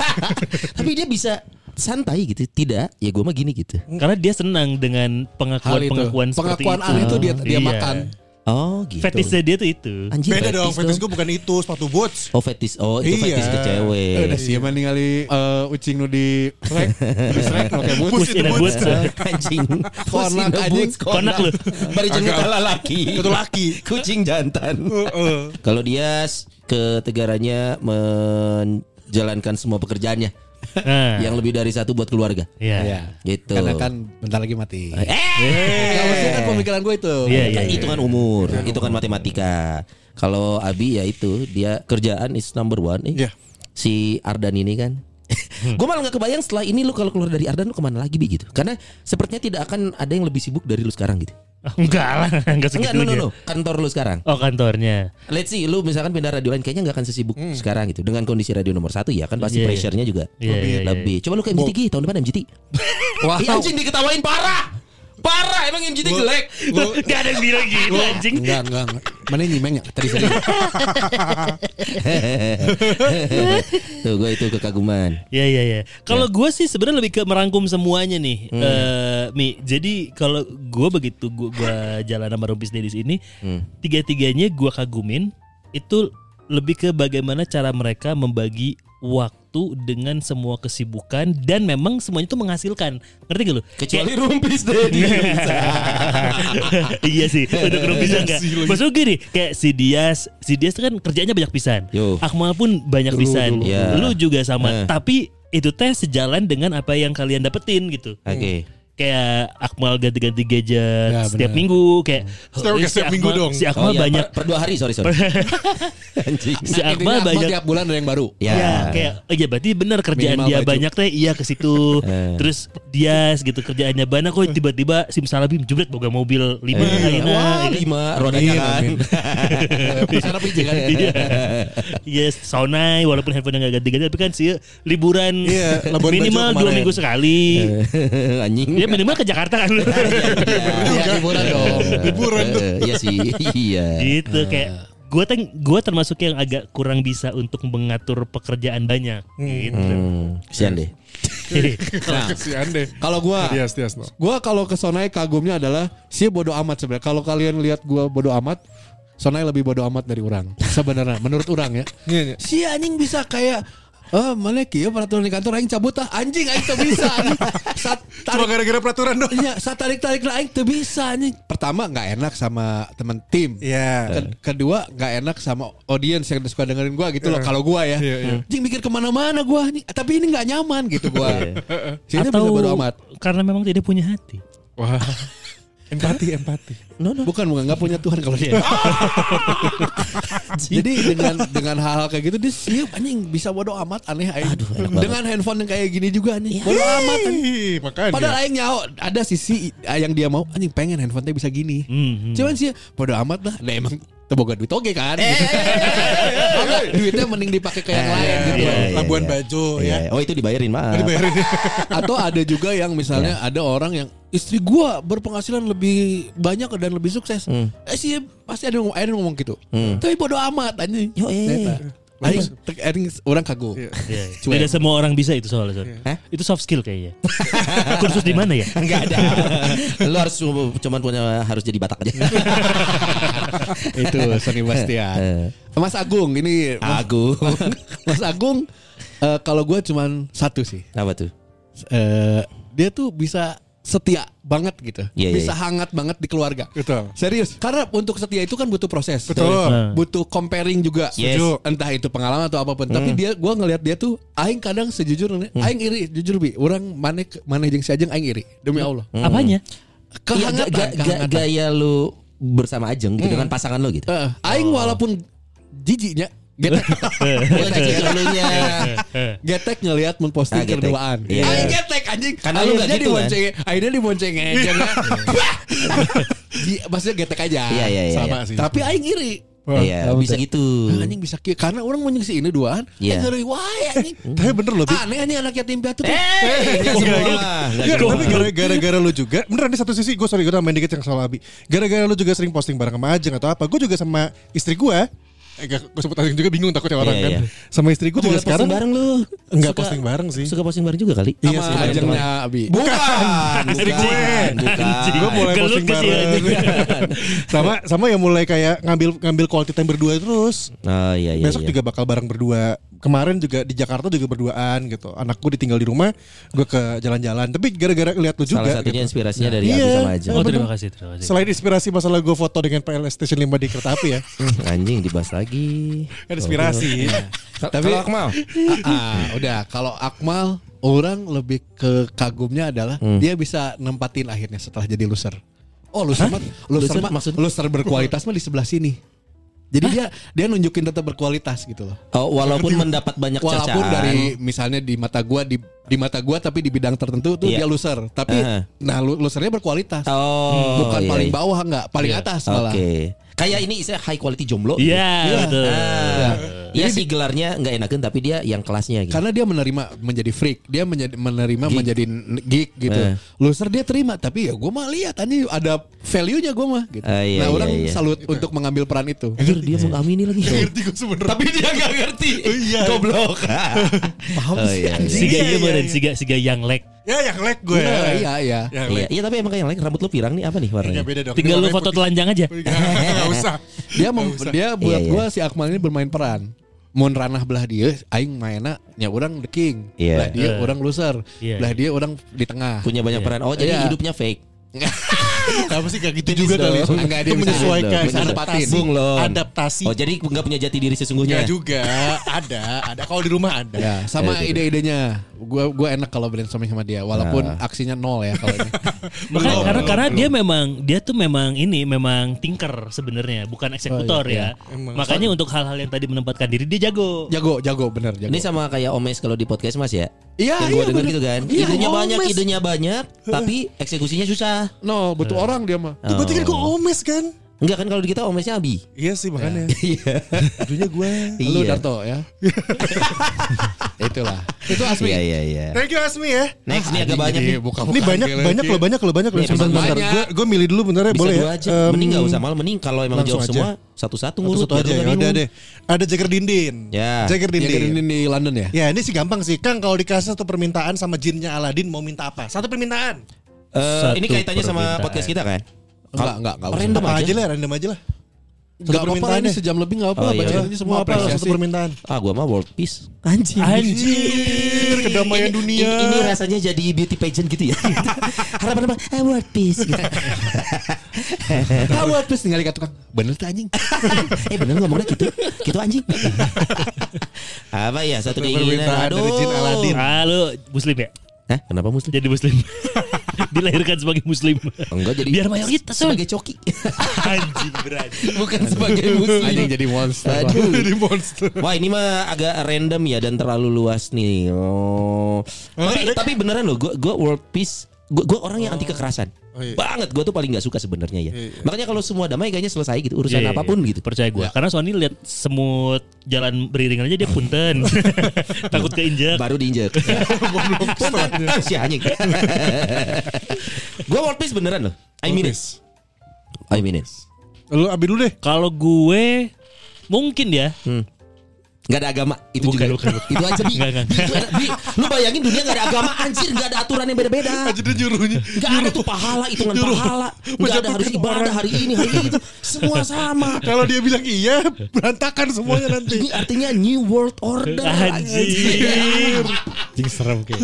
<laughs> Tapi dia bisa santai gitu. Tidak, ya gue mah gini gitu. Karena dia senang dengan itu. seperti Pengakuan itu. aneh itu dia dia Iya. makan. Oh gitu. Fetishnya dia tuh itu. Anjir, Beda dong, fetis fetis gue bukan itu, sepatu boots. Oh fetis, oh itu Iya. fetis ke Eh, cewek. udah siapa ningali eh, ucing nu di rek, di rek oke bus. Push in a boots. <laughs> anjing. <laughs> Konak, anjing. Konak lu. Bari jeneng kala laki. Itu laki. Kucing jantan. Heeh. Kalau dia ketegarannya menjalankan semua pekerjaannya Nah, yang lebih dari satu buat keluarga. iya. Iya. Gitu. Karena kan bentar lagi mati. eh, Nah, maksudnya kan pemikiran gue itu. Iya, iya. kan hitungan umur, itu kan matematika. Kalau Abi ya itu dia kerjaan is number one. Eh, Iya. Si Ardan ini kan. gue malah nggak kebayang setelah ini lu kalau keluar dari Ardan lu ke mana lagi bi gitu. Karena sepertinya tidak akan ada yang lebih sibuk dari lu sekarang gitu. Enggak lah, <laughs> enggak Enggak, no, no, no. Kantor lu sekarang. Oh kantornya. Let's see, lu misalkan pindah radio lain kayaknya nggak akan sesibuk sekarang gitu. Dengan kondisi radio nomor satu ya kan pasti Iya, iya. pressure-nya juga Iya, iya, iya. lebih. Coba lu ke MGT Gi, tahun depan MGT. Wow. Ih, anjing diketawain parah. Parah, emang MGT jelek. <laughs> Gak ada yang bilang gitu anjing. Enggak, enggak, enggak. Mana nyimeng ya? Tadi saya. <laughs> Tuh gue itu kekaguman. Iya iya iya. Kalau gue sih sebenarnya lebih ke merangkum semuanya nih, Hmm. Eh, Mi. Jadi kalau gue begitu gue gua jalan sama Rumpis Dedis ini, Hmm. tiga-tiganya gue kagumin itu lebih ke bagaimana cara mereka membagi waktu dengan semua kesibukan dan memang semuanya itu menghasilkan. Ngerti gak lu? Kecuali rumpis deh. <laughs> iya sih untuk Rumpis enggak. Maksud gini, kayak si Dias, si Dias kan kerjanya banyak pisan. Yo. Akmal pun banyak pisan. Ya. Lu juga sama. Eh. Tapi itu teh sejalan dengan apa yang kalian dapetin gitu. Oke. Kayak Akmal ganti-ganti gadget Ya, setiap minggu kayak Setiap- eh, setiap minggu dong. Si Oh, Akmal iya, banyak per, per dua hari, sorry sorry. <laughs> Anjing. si Intinya Akmal banyak tiap bulan ada yang baru. Ya. Ya, kayak oh iya berarti benar kerjaan Minimal dia baju. banyak teh iya ke situ. <laughs> Eh. Terus dia gitu kerjaannya banyak kok tiba-tiba simsalabim jebret boga mobil lima Eh, Wah, ya kan? lima rodanya kan. <laughs> Sana kan. Iya. Yes, saunai walaupun handphone nggak ganti-ganti tapi kan sih liburan Iya, minimal dua minggu sekali. Anjing. Ya minimal ke Jakarta kan. Ya, liburan dong. Liburan tuh. Eh, Iya sih. <laughs> Iya. gitu kayak gue teng gue termasuk yang agak kurang bisa untuk mengatur pekerjaan banyak gitu. Hmm, kesian deh. <laughs> Nah, Kesian deh. kalau no. Gua kalau ke Sonai kagumnya adalah si bodoh amat sebenarnya. Kalau kalian lihat gua bodoh amat, Sonai lebih bodoh amat dari orang. Sebenarnya menurut orang ya. Iya, iya. Si anjing bisa kayak Oh, mana kieu peraturan di kantor aing cabut ah. Anjing aing teu bisa. anjing. <laughs> Sat Cuma tarik gara-gara peraturan doang. Iya, saat tarik-tarik lah aing teu bisa anjing. Pertama nggak enak sama teman tim. Iya. Ke- kedua nggak enak sama audiens yang suka dengerin gua gitu loh kalau gua ya. Iya, iya. Jing mikir ke mana-mana gua nih. Tapi ini nggak nyaman gitu gua. Sini bisa Atau amat. karena memang tidak punya hati. Wah. Empati, empati. Bukan bukan nggak punya Tuhan kalau dia. <laughs> Jadi dengan dengan hal-hal kayak gitu dia siap anjing bisa bodo amat aneh aing. Aduh, enak banget. dengan handphone yang kayak gini juga anjing. Bodo amat anjing. Makanya. Padahal aing nyaho ada sisi yang dia mau anjing pengen handphone bisa gini. Hmm, hmm. Cuman sih bodo amat lah. Nah emang teboga duit oge kan. Maka Duitnya mending dipakai ke yang lain gitu. iya, iya. Labuan Bajo Iya. ya. Oh itu dibayarin maaf. Dibayarin. <laughs> Atau ada juga yang misalnya ada orang yang istri gua berpenghasilan lebih banyak dan lebih sukses. Hmm. Eh sih pasti ada yang ngomong, ada yang ngomong gitu. Tapi bodo amat anjing. Yo, eh. Neta. Aing aing orang kagum. Iya. <laughs> Cuek. Tidak semua orang bisa itu soalnya. Son. Hah? Itu soft skill kayaknya. <laughs> Kursus di mana ya? Enggak ada. Lu harus cuma- cuman punya harus jadi Batak aja. <laughs> Itu Sony Bastian. Eh. Mas Agung ini Mas, Agung. <laughs> Mas Agung eh, kalau gua cuman satu sih. Apa tuh? Eh, dia tuh bisa setia banget gitu. Iya, iya, bisa iya. hangat banget di keluarga. Betul. Serius. Karena untuk setia itu kan butuh proses. Betul. Nah. Butuh comparing juga. Yes. Entah itu pengalaman atau apa pun. Tapi dia gua ngelihat dia tuh aing kadang sejujurnya aing iri jujur bi. Orang mana mana jeung si Ajeng aing iri demi Allah. Apanya? Iya, Kehangatan, ga- ga- kehangatan. gaya lu bersama Ajeng gitu dengan pasangan lu gitu. Eh, aing walaupun jijiknya getek <laughs> Getek ya lunya. <laughs> getek ngelihat mun posting Ah, getek. kerduaan. Iya. Aing getek anjing. Karena lu Akhirnya gitu, kan? dibonceng, akhirnya dibonceng aja. Di, maksudnya getek aja. Iya, iya, iya. Sama sih. Tapi aing iri. Iya, Tahu bisa gitu. Ah, anjing bisa kieu karena orang mau si ini duaan. Iya. Ngeri wae anjing. <laughs> Tapi bener loh, Bi. Aneh anjing anak yatim piatu tuh. Eh, semua. Enggak Iya, tapi gara-gara lu juga Beneran di satu sisi gue sorry gue nambahin dikit yang soal Abi Gara-gara lu juga sering posting bareng sama Ajeng atau apa Gue juga sama istri gue Eh gak, gue sebut Ajeng juga bingung takutnya orang Iya, kan iya. Sama istri gue juga sekarang posting bareng lu. Enggak Suka- posting bareng sih Suka posting bareng juga kali. Iya Sama sih, ajengnya Abi. Bukan, Istri gue. bukan. Gue mulai Gelut posting bareng. <laughs> Sama sama yang mulai kayak ngambil ngambil quality time berdua terus Oh iya iya. Besok iya. juga bakal bareng berdua. Kemarin juga di Jakarta juga berduaan gitu. Anakku ditinggal di rumah, gue ke jalan-jalan. Tapi gara-gara lihat lu juga. Salah satunya gitu. inspirasinya dari Iya. Abi sama Ajeng. Oh terima kasih, terima kasih. Selain inspirasi masalah gue foto dengan PlayStation 5 di kereta api ya. <laughs> Anjing dibahas lagi. Kan inspirasi. Tapi kalau Akmal, Ah, ah, udah kalau Akmal orang lebih ke kagumnya adalah Hmm. dia bisa nempatin akhirnya setelah jadi loser. Oh loser loser, Loser loser berkualitas mah di sebelah sini. Jadi dia dia nunjukin tetap berkualitas gitu loh. oh, walaupun mendapat banyak Walaupun cercaan. dari misalnya di mata gua di di mata gua tapi di bidang tertentu tuh Iya. dia loser. Tapi Aha. nah lu- losernya berkualitas. Oh, Bukan iya, paling iya. bawah enggak, paling Iya. atas Oke. malah. Kayak ini istilah high quality jomblo. Iya, betul. Ah, Iya sih gelarnya nggak enakan tapi dia yang kelasnya gitu. Karena dia menerima menjadi freak, dia menjadi, menerima Geek. menjadi geek gitu. Eh. Loser dia terima, tapi ya gue mah lihat ini ada value-nya gue mah gitu. Ah, iya, nah, iya, orang iya. salut untuk mengambil peran itu. Anjir dia mengamini lagi. Ngerti gue sebenernya. tapi dia nggak ngerti. iya. Goblok. <laughs> Paham Oh, sih iya. Siga Iya, iya iya, meren, iya. siga siga yang leg. Ya yang lag gue. Iya, iya, iya. Yang Iya, lag. iya tapi emang kayak yang lain rambut lu pirang nih apa nih Ya warnanya? beda dong. Tinggal lu foto putih. telanjang aja. Enggak usah. <laughs> Dia mem- dia buat Iya, iya. gue si Akmal ini bermain peran. Mun ranah belah dia, aing mainna nya orang the king. Iya. Belah dia Iya. orang loser. Iya. Belah dia orang di tengah. Punya banyak peran. Oh jadi Iya. hidupnya fake. Apa sih kayak gitu juga kali. Enggak, dia menyesuaikan. Adaptasi. Adaptasi. Oh jadi nggak punya jati diri sesungguhnya. Enggak juga. Ada. Ada. Kalau di rumah ada. Ya, sama Iya, iya. ide-idenya. Gua gua enak kalau brainstorming sama dia walaupun Ah. aksinya nol ya kalau ini. <laughs> Makanya Belum, karena belum, karena belum. dia memang dia tuh memang ini memang tinker sebenarnya, bukan eksekutor Oh, iya, ya. Emang. Makanya untuk hal-hal yang tadi menempatkan diri dia jago. jago, jago bener jago. Ini sama kayak Omes kalau di podcast Mas ya. Iya, yang iya, gue dengar bener. gitu kan. Iya, idenya banyak, idenya banyak, tapi eksekusinya susah. No, butuh orang dia mah. Itu berarti kan gue omes kan? Enggak kan kalau di kita Omesnya Abi. Iya sih makanya. <laughs> Iya. Ujungnya gue. Lu Iya. Darto ya. <laughs> Itulah. Itu Asmi. Iya iya iya. Thank you Asmi ya. Next nih agak banyak nih. buka Ini banyak banyak lo banyak lo banyak lo. Nih, Sebentar, sebentar. Gue gue milih dulu bentar ya Bisa boleh ya. aja. Em, mending nggak usah malah mending kalau emang langsung jawab aja. semua satu-satu ngurut aja ya udah bingung. deh. Ada Jagger Dindin. Ya. Jagger Dindin. ini di London ya? Ya ini sih gampang sih Kang kalau dikasih satu permintaan sama jinnya Aladin mau minta apa? Satu permintaan. Eh, Satu ini kaitannya sama podcast kita kan? Enggak, enggak, enggak usah. Random aja. aja lah random aja lah. Gak apa-apa permintaan ini sejam lebih gak Oh, apa-apa. iya. Bacain aja semua apa satu permintaan? Ah, gua mah world peace. Anjing. Anjir. Kedamaian Ini- dunia. Ini, ini rasanya jadi beauty pageant gitu ya. <laughs> Harapan apa? Ah, world peace. Gitu. <laughs> Ah, world peace tinggal dikatakan. Bener tuh anjing. <laughs> eh bener ngomongnya gitu. Gitu anjing. apa ya satu keinginan. Aduh. Jin Aladin. Ah, lu muslim ya? Hah? Kenapa muslim? Jadi muslim. <laughs> Dilahirkan sebagai muslim. Enggak jadi Biar mayoritas, sebagai coki. <laughs> Anjing berani. Bukan sebagai muslim. Anjing jadi monster. Aduh. <laughs> Jadi monster. Wah ini mah agak random ya dan terlalu luas nih. Oh. Tapi, tapi beneran loh, gue gue world peace. Gue gue orang yang anti kekerasan. Oh, iya. Banget. Gue tuh paling nggak suka sebenarnya ya. Makanya kalau semua damai kayaknya selesai gitu urusan Iya, iya, apa pun iya. gitu. Percaya gue. Karena Sony lihat semut jalan beriringan aja dia punten. <laughs> <laughs> Takut keinjak. Baru diinjek. <laughs> Punten. Ah, si anjing. gue world peace beneran loh. I mean it. I mean it. Lu abi dulu deh. Kalau gue mungkin ya. Gak ada agama itu Bukan, juga. bukan, bukan. Itu aja bi. Enggak. Bi, itu ada- Bi, Lu bayangin dunia gak ada agama anjir gak ada aturan yang beda-beda. Aja dia nyuruhnya. Gak ada tuh pahala, hitungan Nyuruh pahala. Gak ada harus ibadah hari ini, hari itu. Semua sama. Kalau dia bilang iya, berantakan semuanya nanti. Ini artinya New World Order. Anjir. Anjing serem kayak.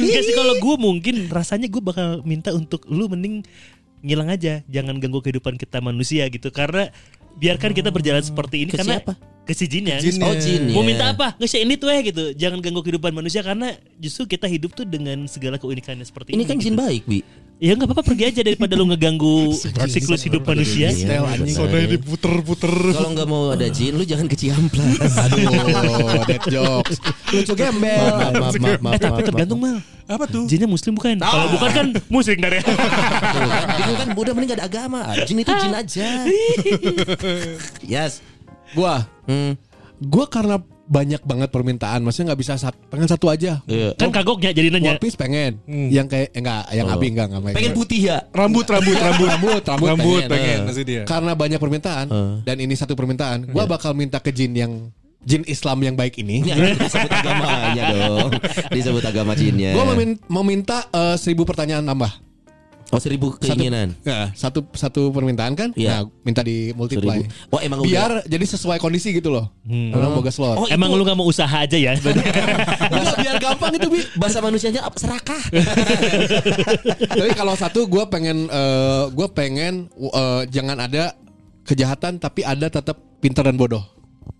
Enggak sih kalau gue mungkin rasanya gue bakal minta untuk lu mending ngilang aja, jangan ganggu kehidupan kita manusia gitu karena biarkan kita berjalan seperti ini Ke karena siapa? Ke si jinnya. Jinnya. Oh jin Mau ya. minta apa? Nge ini tuh ya gitu. Jangan ganggu kehidupan manusia karena justru kita hidup tuh dengan segala keunikannya seperti ini. Ini kan gitu. jin baik, Bi. Ya nggak apa-apa pergi aja daripada lu ngeganggu <laughs> siklus hidup manusia. Iya. Soalnya diputer-puter. Kalau nggak mau ada jin, lu jangan ke Ciamplas. <laughs> Aduh, dead jokes. Lucu gembel. Maaf, maaf, maaf, maaf, Eh tapi tergantung mal. Apa tuh? Jinnya muslim bukan? Kalau bukan kan musrik dari. Tuh kan, bingung kan udah mending gak ada agama. Jin itu jin aja. <laughs> yes. Gua, Hmm. gua karena banyak banget permintaan, maksudnya nggak bisa sat, pengen satu aja. Iya. kan kagoknya jadi nanya. One Piece pengen, yang kayak eh, enggak, yang Oh. abi enggak enggak Pengen putih ya? Rambut, rambut, rambut, rambut, rambut, Rambut pengen. pengen, Eh. maksud dia. Karena banyak permintaan dan ini satu permintaan, gua bakal minta ke jin yang jin Islam yang baik ini. Ini disebut agamanya dong. <laughs> Disebut agama jinnya. Gua memin- meminta eh, seribu pertanyaan nambah. Oh seribu keinginan. Nah, satu satu permintaan kan? Iya. Nah, minta di multiply. Seribu. Oh emang udah. Biar jadi sesuai kondisi gitu loh. Orang boga slot. Oh, Emang itu- lu gak mau usaha aja ya? <laughs> Enggak, biar gampang itu bi. Bahasa manusianya apa? Serakah. <laughs> Tapi kalau satu gue pengen eh gue pengen eh, jangan ada kejahatan tapi ada tetap pintar dan bodoh.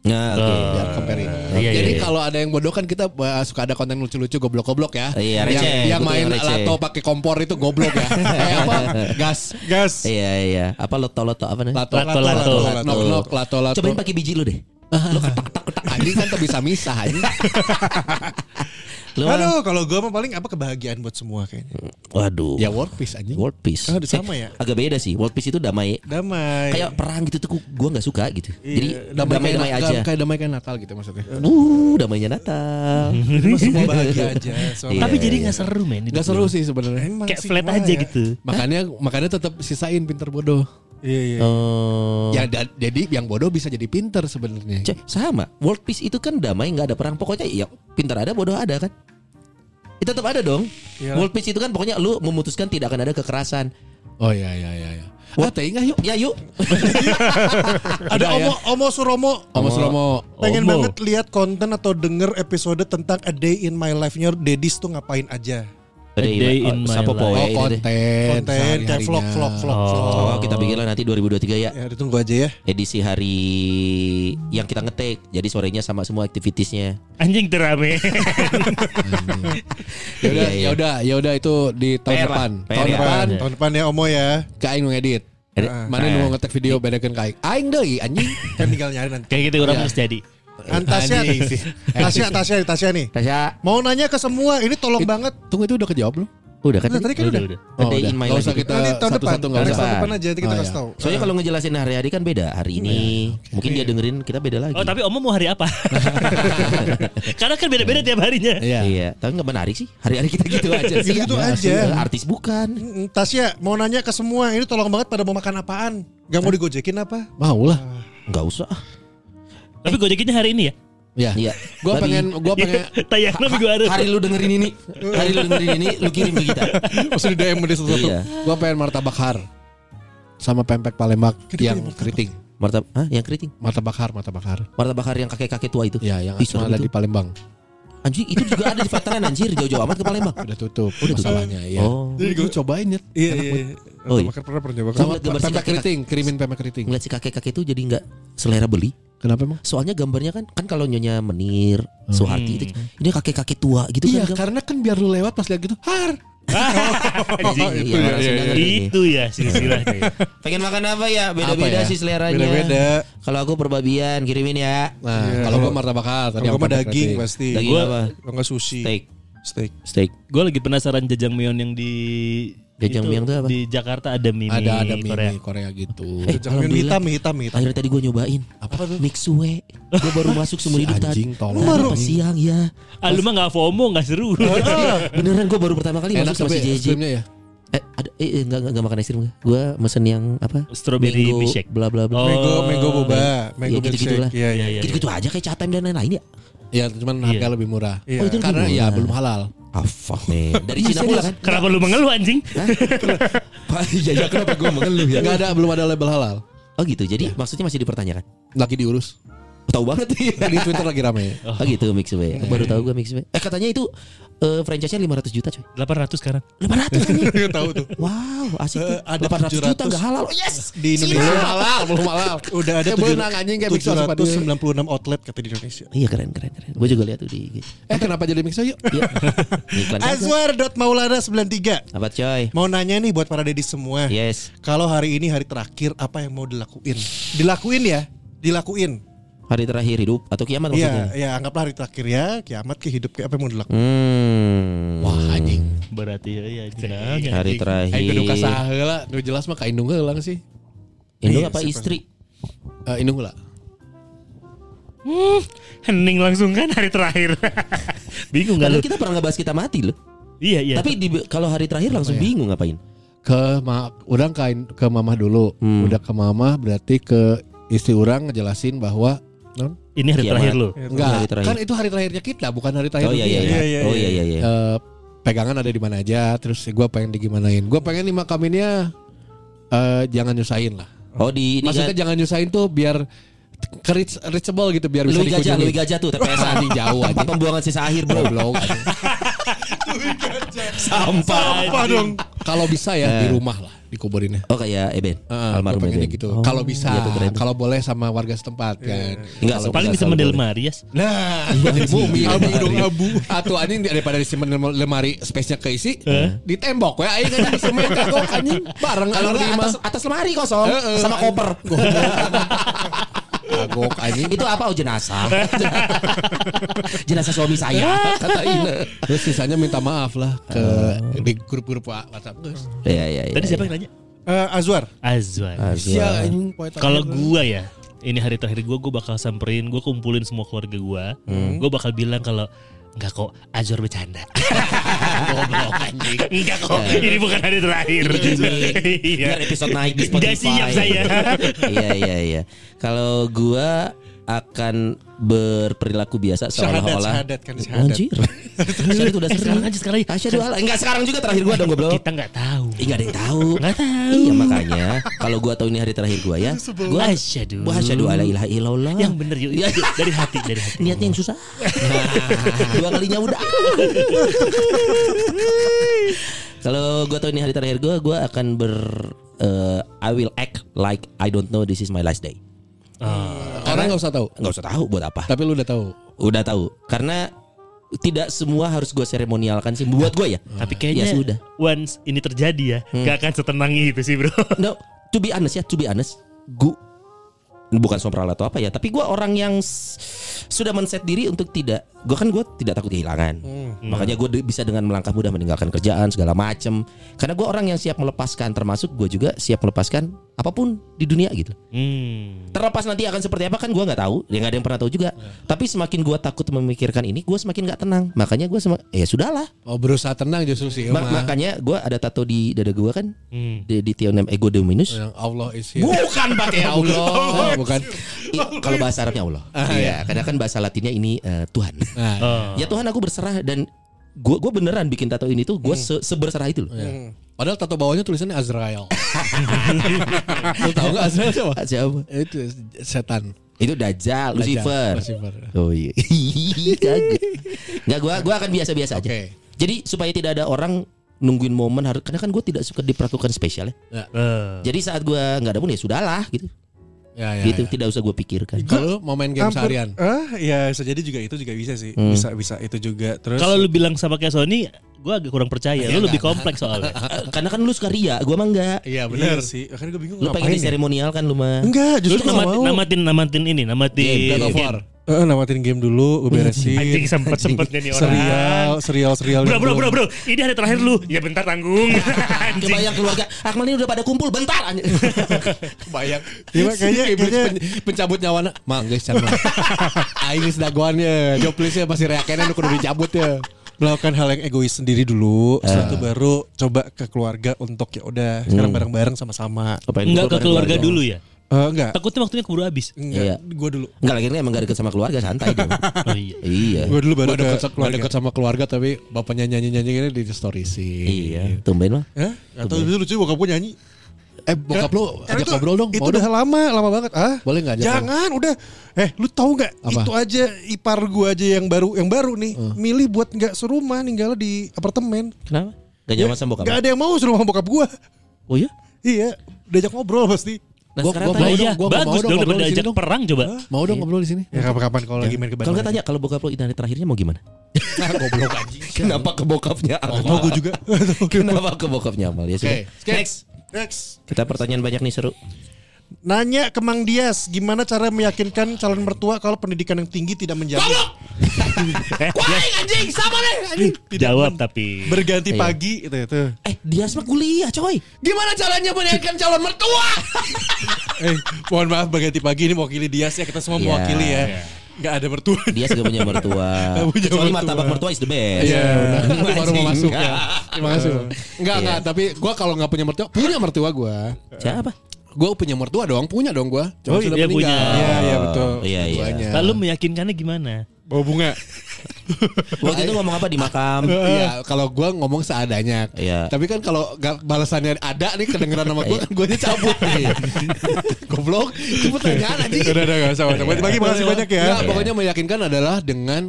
Nah, oke. Biar compare ini. Iya, Jadi iya, iya. kalau ada yang bodoh kan kita eh, suka ada konten lucu-lucu goblok-goblok ya. Iya, yang, receh. yang Butuh main yang receh. lato pakai kompor itu goblok ya. <laughs> eh apa? Gas. Gas. Iya iya. Apa loto-loto apa nih? Lato, Lato, lato. Nok nok lato lato. Cobain pakai biji lu deh. <laughs> Lu ketak ketak ketak. Anjing kan tuh bisa misah anjing. <laughs> Lu Aduh, kalau gue mah paling apa kebahagiaan buat semua kayaknya. Waduh. Ya world peace anjing. World peace. Ah, sama ya? Agak beda sih. World peace itu damai. Damai. Kayak perang gitu tuh gue nggak suka gitu. Jadi Damai, damai-damai kayak, aja. Kayak damai kayak Natal gitu maksudnya. Uh, damainya Natal. <laughs> Semua bahagia aja. <laughs> Soalnya Tapi Iya, jadi iya. nggak seru men. hidup Gak lu. seru sih sebenarnya. Kayak flat aja ya? gitu. Makanya makanya tetap sisain pinter bodoh. Iya, iya. Oh. Ya da- jadi yang bodoh bisa jadi pinter sebenarnya. Sama. World peace itu kan damai nggak ada perang. Pokoknya ya pintar ada, bodoh ada kan. Itu tetap ada dong. Iya. World peace itu kan pokoknya lu memutuskan tidak akan ada kekerasan. Oh iya iya iya. iya. Ah, teh yuk. Ya yuk. <laughs> Ada Omo Omo Suromo Om Suromo. pengen Omo. banget lihat konten atau denger episode tentang A Day in My Life-nya Dedis tuh ngapain aja. A day in my Sapo life. Oh itu deh. konten. Konten kayak vlog vlog vlog vlog. Oh, kita bikin lah nanti 2023 ya. Ya ditunggu aja ya. Edisi hari yang kita ngetek. Jadi sorenya sama semua aktivitasnya. Anjing terame. <laughs> Ya udah Iya, iya. ya udah ya udah itu di tahun PR lah. depan. PR Tahun ya. depan Tahun depan ya Omo ya. aing ngedit. Edit. Mana Nah. nu ngetek video bedakan ke aing. Deui anjing. <laughs> Kan tinggal nyari nanti. Kayak gitu orang Iya. harus jadi. Antasya, Anjing sih. <laughs> Tasya, Tasya, Tasya nih. Tasya, Mau nanya ke semua, ini tolong banget. Tunggu itu udah kejawab belum? udah kan? Nah, tadi kan Udah, udah. udah. In my Nggak life usah kita Nanti tahun depan, satu-satu nggak Nanti usah. tahun depan aja nanti kita Oh, kasih iya. tahu. Soalnya kalau ngejelasin hari-hari kan beda. Hari ini mungkin dia dengerin kita beda lagi. Oh tapi Oma mau hari apa? <laughs> Karena kan beda-beda tiap harinya. Iya. Iya, tapi nggak menarik sih. Hari-hari kita gitu aja sih. Ya, aja. Artis bukan. Mm, Tasya, mau nanya ke semua, ini tolong banget pada mau makan apaan? Gak mau digojekin apa? Mau lah. Nggak usah. Tapi gojekinnya hari ini ya. Ya. Iya. Gua pengen gua pengen <laughs> Tayangnya minggu hari. hari lu dengerin ini, hari lu dengerin ini, lu kirim ke kita. <laughs> Maksud di DM dia satu-satu. Iya. Gua pengen martabak har sama pempek Palembang yang keriting. Martabak, ah yang keriting. Mata bakar, mata bakar. Martabak hari yang kakek-kakek tua itu. Ya, yang Ih, ada itu. di Palembang. Anjing itu juga ada di veteran anjir jauh-jauh amat ke Palembang. Udah tutup Udah tutup. masalahnya ya. Oh. Jadi gue cobain ya. Iya iya. iya. Oh, iya. Pernah pernah. Sama si pempek keriting, kirimin pempek keriting. Ngeliat si kakek-kakek itu jadi nggak selera beli. Kenapa emang? Soalnya gambarnya kan kan kalau nyonya Menir, Soeharti itu ini kakek-kakek tua gitu Iya, kan. karena kan biar lu lewat pas lihat gitu, har. <laughs> Anjing. Iya, orang Sunda ngerti nih. Itu ya silsilahnya. <laughs> Pengen makan apa ya? Beda-beda ya? sih seleranya. Beda-beda. Kalau aku perbabian kirimin ya. Nah, Iya, kalau gue martabak bakar, tadi pempek daging pasti. Daging Gua- apa? Kalau nggak sushi. Steak. Steak. Steak. Gue lagi penasaran jajangmyeon yang di Jajangmyeon tuh apa? Di Jakarta ada mie Ada ada mie Korea. Korea, Korea gitu. Eh, alhamdulillah. hitam, mie hitam, mie hitam. Akhirnya tadi gue nyobain Apa tuh? Mixue Gue baru <laughs> masuk seumur hidup tadi anjing, tolong. Pas siang ya Ah lu mah gak FOMO gak seru. <laughs> Beneran gue baru pertama kali Enak masuk sama si krimnya ya. Eh ada eh, eh enggak, enggak, enggak makan es krim Gue mesen yang apa Strawberry milkshake. Bla bla bla Oh. Mango, mango boba, mango Iya, gitu-gitu lah. milkshake. Iya, iya. Iya, iya. Gitu-gitu aja kayak catem dan lain-lain ya Iya, cuman Iya. harga lebih murah. Iya. Oh, itu lebih Karena murah. ya belum halal. Ah fuck man Dari Cina pula kan Kenapa lu mengeluh anjing? Iya ya kenapa gue mengeluh ya Enggak ada, belum ada label halal. Oh gitu jadi maksudnya masih dipertanyakan Lagi diurus. Tahu banget ya Di <laughs> Twitter lagi rame. Oh gitu Mixue Baru tahu gue Mixue Eh katanya itu eh, franchise-nya 500 juta coy 800 sekarang. 500 anjing. Nggak <laughs> tahu tuh. Wow, asik. Eh, ada 800 juta 700. enggak halal. Yes. Di Indonesia Belum halal, belum halal. udah ada Kayak benang anjing kayak Mixer sama dia. 796 outlet kata di Indonesia. Iya keren keren keren. Gue juga lihat tuh di IG. Eh kenapa jadi mixer yuk? Iya. <laughs> Iklan juga. Azwar.maulana93 Apa coy? Mau nanya nih buat para dedis semua. Yes. Kalau hari ini hari terakhir apa yang mau dilakuin? Dilakuin ya, dilakuin. Hari terakhir hidup atau kiamat Iya, maksudnya? ya anggaplah hari terakhir ya, kiamat ke hidup kayak apa yang mau dilakuin? Hmm. Wah anjing. Berarti ya ya cenah. Hari terakhir. Ayo kudu kasah heula, nu jelas mah ka indung heula sih. Indung Iya, apa siapa? istri? Eh indung heula. Hening langsung kan hari terakhir. <laughs> Bingung gak lu? Kita pernah ngebahas kita mati loh. Iya iya. Tapi di, kalau hari terakhir langsung bingung ngapain? Ke ma urang ka ke mamah dulu. Hmm. Udah ke mamah berarti ke istri urang ngejelasin bahwa non ini hari Kiamat. terakhir lu. enggak hari terakhir. kan itu hari terakhirnya kita bukan hari terakhir Oh iya iya dia. iya. Iya, iya, Oh iya iya iya. Eh, pegangan ada di mana aja terus gue pengen digimanain gue pengen nih makaminnya eh jangan nyusahin lah Oh di ini maksudnya kan jangan nyusahin tuh biar ke reach, reachable gitu biar bisa Louis Gajah, dikunjungi Louis Gajah tuh TPS anjing jauh Tempat anjing pembuangan sisa akhir bro. anjing. Sampah. Apa dong? kalau bisa ya di rumah lah dikuburinnya Oh kayak Eben. Heeh, Almarhum Eben. gitu. Oh, kalau bisa, iya keren. kalau boleh sama warga setempat kan. Enggak, Kalau Paling Bisa disimpan di lemari ya. Nah, <laughs> bumi Abu dong abu. Atau anjing daripada disimpan di lemari space-nya keisi, di tembok we aing kan di semen kagok anjing bareng Kalau atas, atas lemari kosong sama koper. <laughs> Kagok anjing. Itu apa? Oh jenazah. <laughs> jenazah suami saya kata Ina. Terus sisanya minta maaf lah ke di grup-grup WhatsApp guys. Iya iya iya. Tadi siapa yang nanya? Eh, Azwar. Azwar. terakhir. Kalau gua ya, ini hari terakhir gua, gua bakal samperin, gua kumpulin semua keluarga gua. Gua bakal bilang kalau Enggak kok, Azwar bercanda. <laughs> goblok anjing. Enggak kok, ini bukan hari terakhir. Iya. Biar episode naik di Spotify. Nggak siap saya. <laughs> iya iya iya. Kalau gua akan berperilaku biasa seolah-olah syahadat kan syahadat. Anjir. <laughs> Syahadat udah sering. sekarang aja sekali. Asyhadu alla. Enggak sekarang juga terakhir gua dong goblok. Kita nggak tahu. Ih, nggak ada yang tahu. Nggak tahu. Iya makanya kalau gua tahu ini hari terakhir gua ya, gua Asyhadu. gua asyhadu alla ilaha illallah. Yang bener yuk. Iya. Dari hati, dari hati. Niatnya yang susah. Dua kalinya udah. Kalau gue tahu ini hari terakhir gue, gue akan ber eh, I will act like I don't know this is my last day. Orang nggak usah tahu. Nggak usah tahu buat apa. Tapi lu udah tahu. Udah tahu. Karena tidak semua harus gue seremonialkan sih. Buat gue ya. Tapi kayaknya Ya sudah. once ini terjadi ya, nggak akan setenang itu sih bro. <laughs> No, to be honest ya, to be honest, gue bukan sompral atau apa ya, tapi gue orang yang sudah men-set diri untuk tidak, gue kan gue tidak takut kehilangan, makanya gue bisa dengan melangkah mudah meninggalkan kerjaan segala macem, karena gue orang yang siap melepaskan, termasuk gue juga siap melepaskan apa pun di dunia gitu. Hmm. Terlepas nanti akan seperti apa kan gue nggak tahu, ya nggak ada yang pernah tahu juga. Tapi semakin gue takut memikirkan ini, gue semakin nggak tenang, makanya gue sama, ya sudahlah. Oh berusaha tenang justru sih. Ma- makanya gue ada tato di dada gue kan, Hmm. di, di Tionem Ego Dominus. Yang Allah is here. Bukan pakai <laughs> Allah. bukan. I- kalau bahasa Arabnya Allah. iya, karena kan bahasa Latinnya ini eh, Tuhan. Nah, Oh. Ya Tuhan aku berserah dan gua gua beneran bikin tato ini tuh gua se seberserah itu loh. Padahal tato bawahnya tulisannya Azrael. <laughs> Lu tahu nggak Azrael siapa? Siapa? Itu setan. Itu Dajjal, Lucifer. Lucifer. Oh iya. Enggak gua gua akan biasa-biasa aja. Oke. Jadi supaya tidak ada orang nungguin momen harus karena kan gue tidak suka diperlakukan spesial ya. Eh. Jadi saat gua nggak ada pun ya sudahlah gitu. Ya, ya, gitu, ya. tidak usah gue pikirkan. Kalau mau main game seharian. Ah, ya bisa jadi juga itu juga bisa sih. Hmm. Bisa bisa itu juga. Terus Kalau lu bilang sama kayak Sony, gue agak kurang percaya. Iya, Lu lebih kompleks soalnya. <laughs> Eh, Karena kan lu suka ria, gua mah enggak. Iya benar benar. sih. Akhirnya gue bingung Lu pengen ya? seremonial kan lu mah. Enggak, Lu justru nggak namatin, mau. namatin, namatin ini, namatin. God of War. Eh, namatin game dulu, gue beresin. Anjing sempet sempetnya nih orang. serial, serial, serial. Bro, bro, bro, bro. Ini hari terakhir lu. Ya bentar tanggung. <laughs> Kebayang keluarga Akmal ini udah pada kumpul bentar. <laughs> Bayang. Iya, kayaknya- pen- pencabut nyawana. Mang guys can mang. <laughs> Aing geus dagoannya. Job listnya pasti reakennya nu kudu dicabut ya. melakukan hal yang egois sendiri dulu, Ah. setelah itu baru coba ke keluarga untuk ya udah sekarang Hmm. bareng-bareng sama-sama. Enggak ke keluarga dulu ya. Eh, enggak, Takutnya waktunya keburu habis. Iya. enggak, gue dulu. Enggak lagi emang gak deket sama keluarga santai dong. <laughs> Oh iya. iya. Gue dulu baru Gua ke deket, gua keluarga. deket sama keluarga tapi bapaknya nyanyi-nyanyi gini di story sih. Iya, tumben mah. Hah? Atau dulu lucu bokap gue nyanyi. Eh bokap lu Karena ajak itu- ngobrol dong. Itu udah dong. lama, lama banget. Ah, Boleh nggak ajak Jangan, udah. Eh, lu tahu nggak? Itu aja ipar gue aja yang baru, yang baru nih, milih buat nggak serumah, tinggal di apartemen. Kenapa? Gak nyaman sama bokap. Gak ada yang mau serumah sama bokap gue. Oh iya? Iya, diajak ngobrol pasti. Nah, Gua- sekarang gua tanya. Mau iya, dong, gua mau bagus dong dong ngobrol daripada di sini ajak dong. perang coba. Mau dong ngobrol di sini. Ya kapan-kapan kalau lagi main ke Kalau nggak tanya kalau bokap lo identitas terakhirnya mau gimana? Nah, goblok anjing. <laughs> Kenapa ke bokapnya Amal? Mau gue juga. <laughs> Kenapa ke bokapnya Amal? Ya sudah. Oke, skip. Next. Next. Kita pertanyaan banyak nih seru. Nanya ke Mang Dias, gimana cara meyakinkan calon mertua kalau pendidikan yang tinggi tidak menjamin <laughs> Kuaing anjing, sama deh anjing. Jawab tapi. berganti Iya. pagi itu itu. Eh, dia mah kuliah, coy. Gimana caranya menaikkan calon mertua? <laughs> Eh, mohon maaf berganti pagi ini mewakili Dias ya kita semua Iya. mewakili ya. Nggak ada mertua. Dia juga punya mertua. <laughs> Nggak punya Kecuali mertua. martabak mertua is the best. Iya. Itu baru mau masuk ya. Terima kasih. Enggak, Iya. enggak, tapi gua kalau enggak punya mertua, punya mertua gua. Siapa? Gua punya mertua dong, punya dong gua. Cuma Oh, sudah dia meninggal. punya. Iya, iya betul. Iya, iya. Mertuanya. Lalu meyakinkannya gimana? Bawa bunga. Waktu itu ngomong apa di makam? <laughs> Iya, kalau gua ngomong seadanya. Iya. Tapi kan kalau balasannya ada nih kedengeran sama gua kan gua cabut nih. <laughs> <laughs> Goblok, itu pertanyaan anjing. Udah, udah, gak usah. Berganti pagi makasih banyak ya. Nggak, pokoknya meyakinkan adalah dengan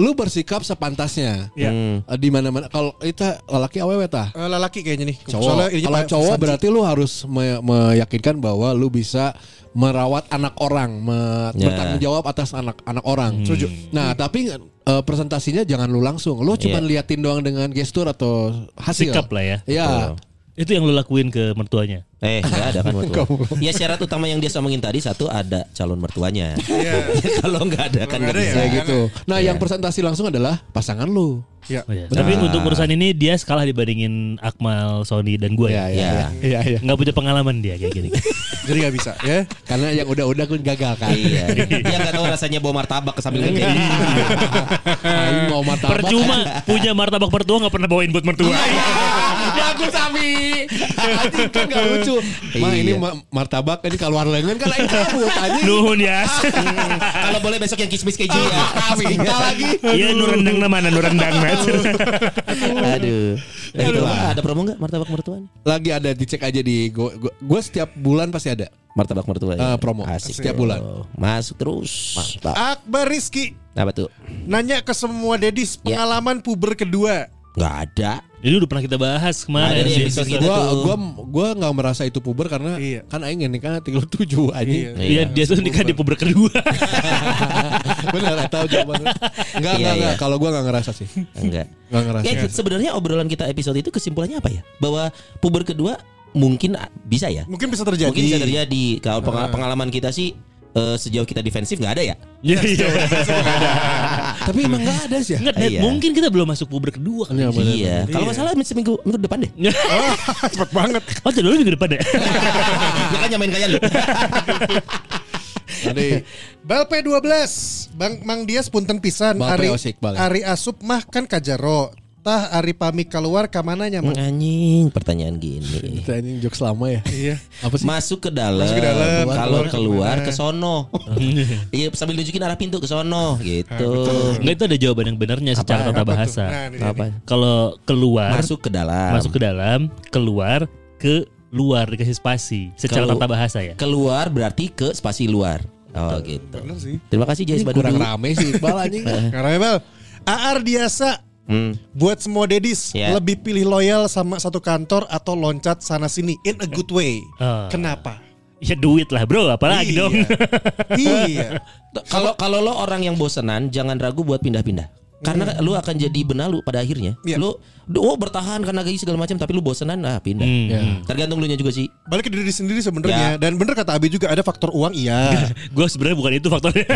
lu bersikap sepantasnya. Iya. Hmm. Eh, Di mana-mana kalau itu lelaki awewe tah. Eh, lelaki kayaknya nih. Cowok. Kalau cowok berarti lu harus me- meyakinkan bahwa lu bisa merawat anak orang, me- Ya. bertanggung jawab atas anak-anak orang. Setuju. Nah, tapi eh, presentasinya jangan lu langsung. Lu cuma Iya. liatin doang dengan gestur atau hasil. Sikap lah ya. Iya. Itu yang lu lakuin ke mertuanya. Eh, enggak ada kan mertua. ya syarat utama yang dia ngomongin tadi satu ada calon mertuanya. <laughs> Kalau enggak ada kan Nggak enggak ya. bisa. Kayak gitu. Nah, yang presentasi langsung adalah pasangan lu. Iya. Oh, iya. Tapi untuk urusan ini dia kalah dibandingin Akmal, Sony dan gue ya. Iya, iya. Iya. Iya, iya. Nggak punya pengalaman dia kayak gini. <laughs> Jadi gak bisa ya. Karena yang udah-udah gue gagal kan. Iya. <laughs> Dia enggak tahu rasanya bawa martabak ke sambil ngedek. Aing mau martabak. Percuma punya martabak mertua nggak pernah bawain buat mertua. Ya aku sami. Anjing kan gak lucu. Mah ini Iya. ma- martabak ini keluar lengan kan aing cabut anjing. Nuhun ya. Kalau boleh besok yang kismis keju ya. Minta lagi. Iya nu rendang na mana nu rendang mas. Aduh. Nah, gitu lah. Ada promo enggak martabak mertuanya? Lagi ada dicek aja di gua setiap bulan pasti ada. Martabak mertua. Eh, promo. Asik. Setiap bulan. Oh, Masuk terus. Mantap. Akbar Rizky Apa tuh? nanya ke semua dedis Ya. pengalaman puber kedua. Enggak ada. Ini udah pernah kita bahas kemarin. Ada di sih. episode kita Gua tuh. gua gua enggak merasa itu puber karena Iya. kan aing ini kan tinggal tujuh anjing. Iya dia tuh nikah di puber kedua. <laughs> Benar tahu jawabannya. Enggak Iya, enggak enggak iya. kalau gua enggak ngerasa sih. Enggak. Enggak ngerasa. Ya, sebenarnya obrolan kita episode itu kesimpulannya apa ya? Bahwa puber kedua mungkin bisa ya. Mungkin bisa terjadi. Mungkin bisa terjadi. Kalau pengal- pengalaman kita sih eh, sejauh kita defensif nggak ada ya. Iya iya. <laughs> Tapi emang enggak ada sih. ya? Enggak, Dad, Iya. mungkin kita belum masuk puber kedua kali. Iya. Iya. Kalau nggak salah seminggu minggu depan deh. <laughs> Cepet banget. Oh, dulu minggu depan deh. <laughs> Dia kan nyamain kayak lu. Tadi Bal P12 Bang Mang Dias punten pisan Bal Ari. Ari Asup mah kan kajaro Tah Ari pamik keluar ke mananya Mang? Anjing, pertanyaan gini. <laughs> Itu anjing jokes lama ya. Iya. Apa sih? Masuk ke dalam, Masuk ke dalam, kalau keluar ke sono. <laughs> Iya, sambil nunjukin arah pintu ke sono gitu. Enggak itu ada jawaban yang benarnya secara tata bahasa. Nah, Apa? Kalau keluar Masuk ke dalam. masuk ke dalam, keluar ke luar dikasih spasi secara tata bahasa ya. Keluar berarti ke spasi luar. Oh gitu. Bener sih. Terima kasih Jais kurang rame sih Iqbal anjing. <laughs> Karena Bel, Aar biasa Hmm. buat semua dedis Ya. lebih pilih loyal sama satu kantor atau loncat sana sini in a good way. Ah. Kenapa? Ya duit lah bro, apalagi Iya. dong. iya. <laughs> Kalau kalau lo orang yang bosenan, jangan ragu buat pindah-pindah. Karena lu akan jadi benalu pada akhirnya. Iya. Lu oh bertahan karena gaji segala macam tapi lu bosenan ah pindah. Hmm. Ya. Tergantung lu nya juga sih. Balik ke diri sendiri sebenarnya dan bener kata Abi juga ada faktor uang iya, <laughs> Gue sebenarnya bukan itu faktornya.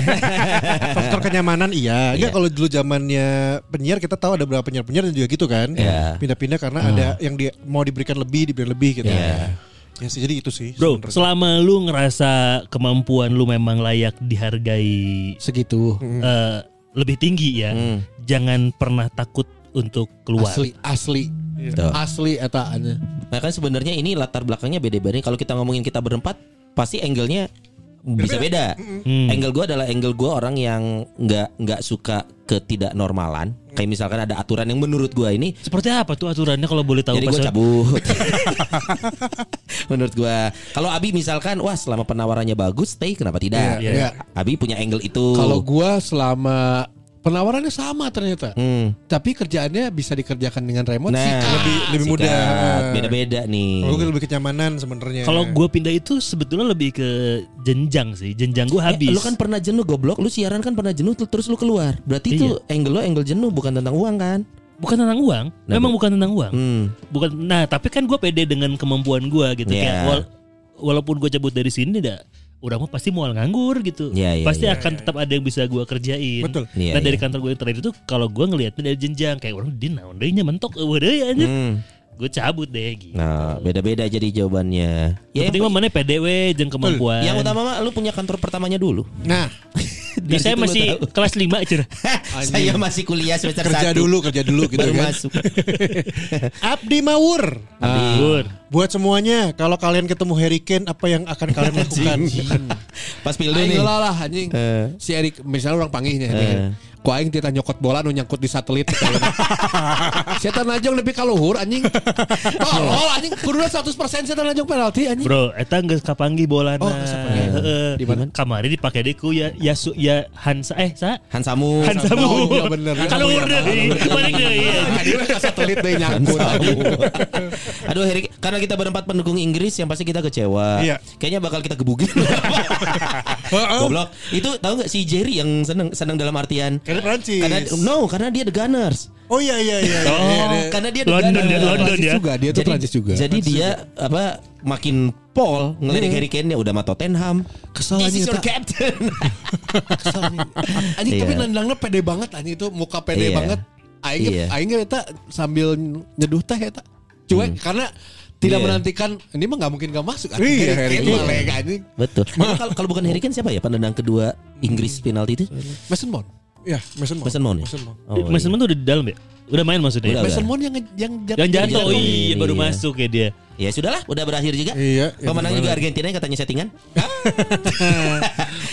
<laughs> faktor kenyamanan iya. Enggak kalau dulu zamannya penyiar kita tahu ada beberapa penyiar-penyiar yang juga gitu kan. Iya. Pindah-pindah karena ada yang dia mau diberikan lebih, diberi lebih gitu. Iya. Ya sih jadi itu sih. Bro, sebenarnya. selama lu ngerasa kemampuan lu memang layak dihargai Segitu. eh, lebih tinggi ya, Hmm. jangan pernah takut untuk keluar. Asli asli. Tuh. Asli etaannya. Nah kan sebenarnya ini latar belakangnya beda-beda. Kalau kita ngomongin kita berempat, pasti angle-nya bisa beda. Hmm. Angle gue adalah angle gue orang yang nggak nggak suka ketidak normalan. Kayak misalkan ada aturan yang menurut gue ini Seperti apa tuh aturannya kalau boleh tahu Jadi gue cabut. <laughs> <laughs> Menurut gue, kalau Abi misalkan, wah selama penawarannya bagus, stay kenapa tidak? Iya. Iya. Abi punya angle itu. Kalau gua selama penawarannya sama ternyata. Hmm. Tapi kerjaannya bisa dikerjakan dengan remote Nah, sih. lebih lebih mudah. Beda-beda nih. Kalau gue lebih kenyamanan sebenarnya. Kalau gue pindah itu sebetulnya lebih ke jenjang sih. Jenjang gue Eh, habis. lu kan pernah jenuh goblok, lu siaran kan pernah jenuh terus lu keluar. Berarti itu angle lo angle jenuh bukan tentang uang kan? bukan tentang uang. Nah, Memang bukan tentang uang. Hmm. Bukan. Nah, tapi kan gue pede dengan kemampuan gue gitu. Iya. Kayak wal- walaupun gue cabut dari sini, dah udah mah pasti mau nganggur gitu. Iya, iya, pasti iya. akan tetap ada yang bisa gue kerjain. Betul. Iya, nah dari iya. kantor gue yang terakhir itu kalau gue ngelihatnya dari jenjang kayak orang di naon mentok eueuh deui anjir. Hmm. Gue cabut deh gitu. Nah, beda-beda jadi jawabannya. yang penting mah mana PDW jeung kemampuan. Yang utama mah lu punya kantor pertamanya dulu. Nah, <laughs> Di saya lu masih kelas 5 cir. <laughs> Saya masih kuliah semester kerja satu. dulu, kerja dulu gitu kan. masuk. <laughs> Abdi Mawur. Bur. Buat semuanya, kalau kalian ketemu Harry Kane, apa yang akan kalian lakukan? <laughs> Pas pilih nih. heula lah anjing. Eh. Si Erik misalnya orang panggihnya Eh. Ku aing tita nyokot bola nu nyangkut di satelit. <laughs> Setan najong nepi ka luhur anjing. Tolol <laughs> anjing kuduna 100% setan najong penalti anjing. Bro, eta geus kapanggih bolana. Oh. Heeh. Di mana? Kamari dipake deui ku ya ya su, ya Hansa eh sa Hansamu. Hansamu. Oh, iya bener. Kalau deui, balik deui. Ka satelit deui nyangkut. <laughs> Aduh Heri, karena kita berempat pendukung Inggris yang pasti kita kecewa. Iya. Kayaknya bakal kita gebugin. Goblok. Itu tahu nggak si Jerry yang seneng seneng dalam artian Karena Prancis. karena no, karena dia the Gunners. Oh iya iya iya. iya, Oh, iya, iya. Karena dia the London Gunners. ya, London Prancis ya. juga, dia tuh Prancis juga. Jadi dia apa makin Paul ngelirik Harry Kane-nya udah sama Tottenham. Kesel This anjing is your captain. <laughs> Kesel anjing. Anjing tapi Iya. nendangnya pede banget anjing itu muka pede Iya. banget. Aing Iya. aing eta sambil nyeduh teh eta. Cuek karena tidak Iya. menantikan ini mah nggak mungkin gak masuk. Iya, Harry Kane Iya. lega anjing. Betul. Kalau kalau bukan Harry Kane siapa ya penendang kedua Inggris penalti itu? Mason Mount. Iya, Mason Mount. Mason Mount ya? Mason Mount. Oh, Mason Mount udah di dalam ya? Udah main maksudnya? Udah, Mason Mount yang yang jatuh. Yang jatuh, oh Iya. iya baru masuk ya dia. Ya sudahlah, udah berakhir juga. Iya, ya Pemenang juga Argentina yang katanya settingan. <laughs>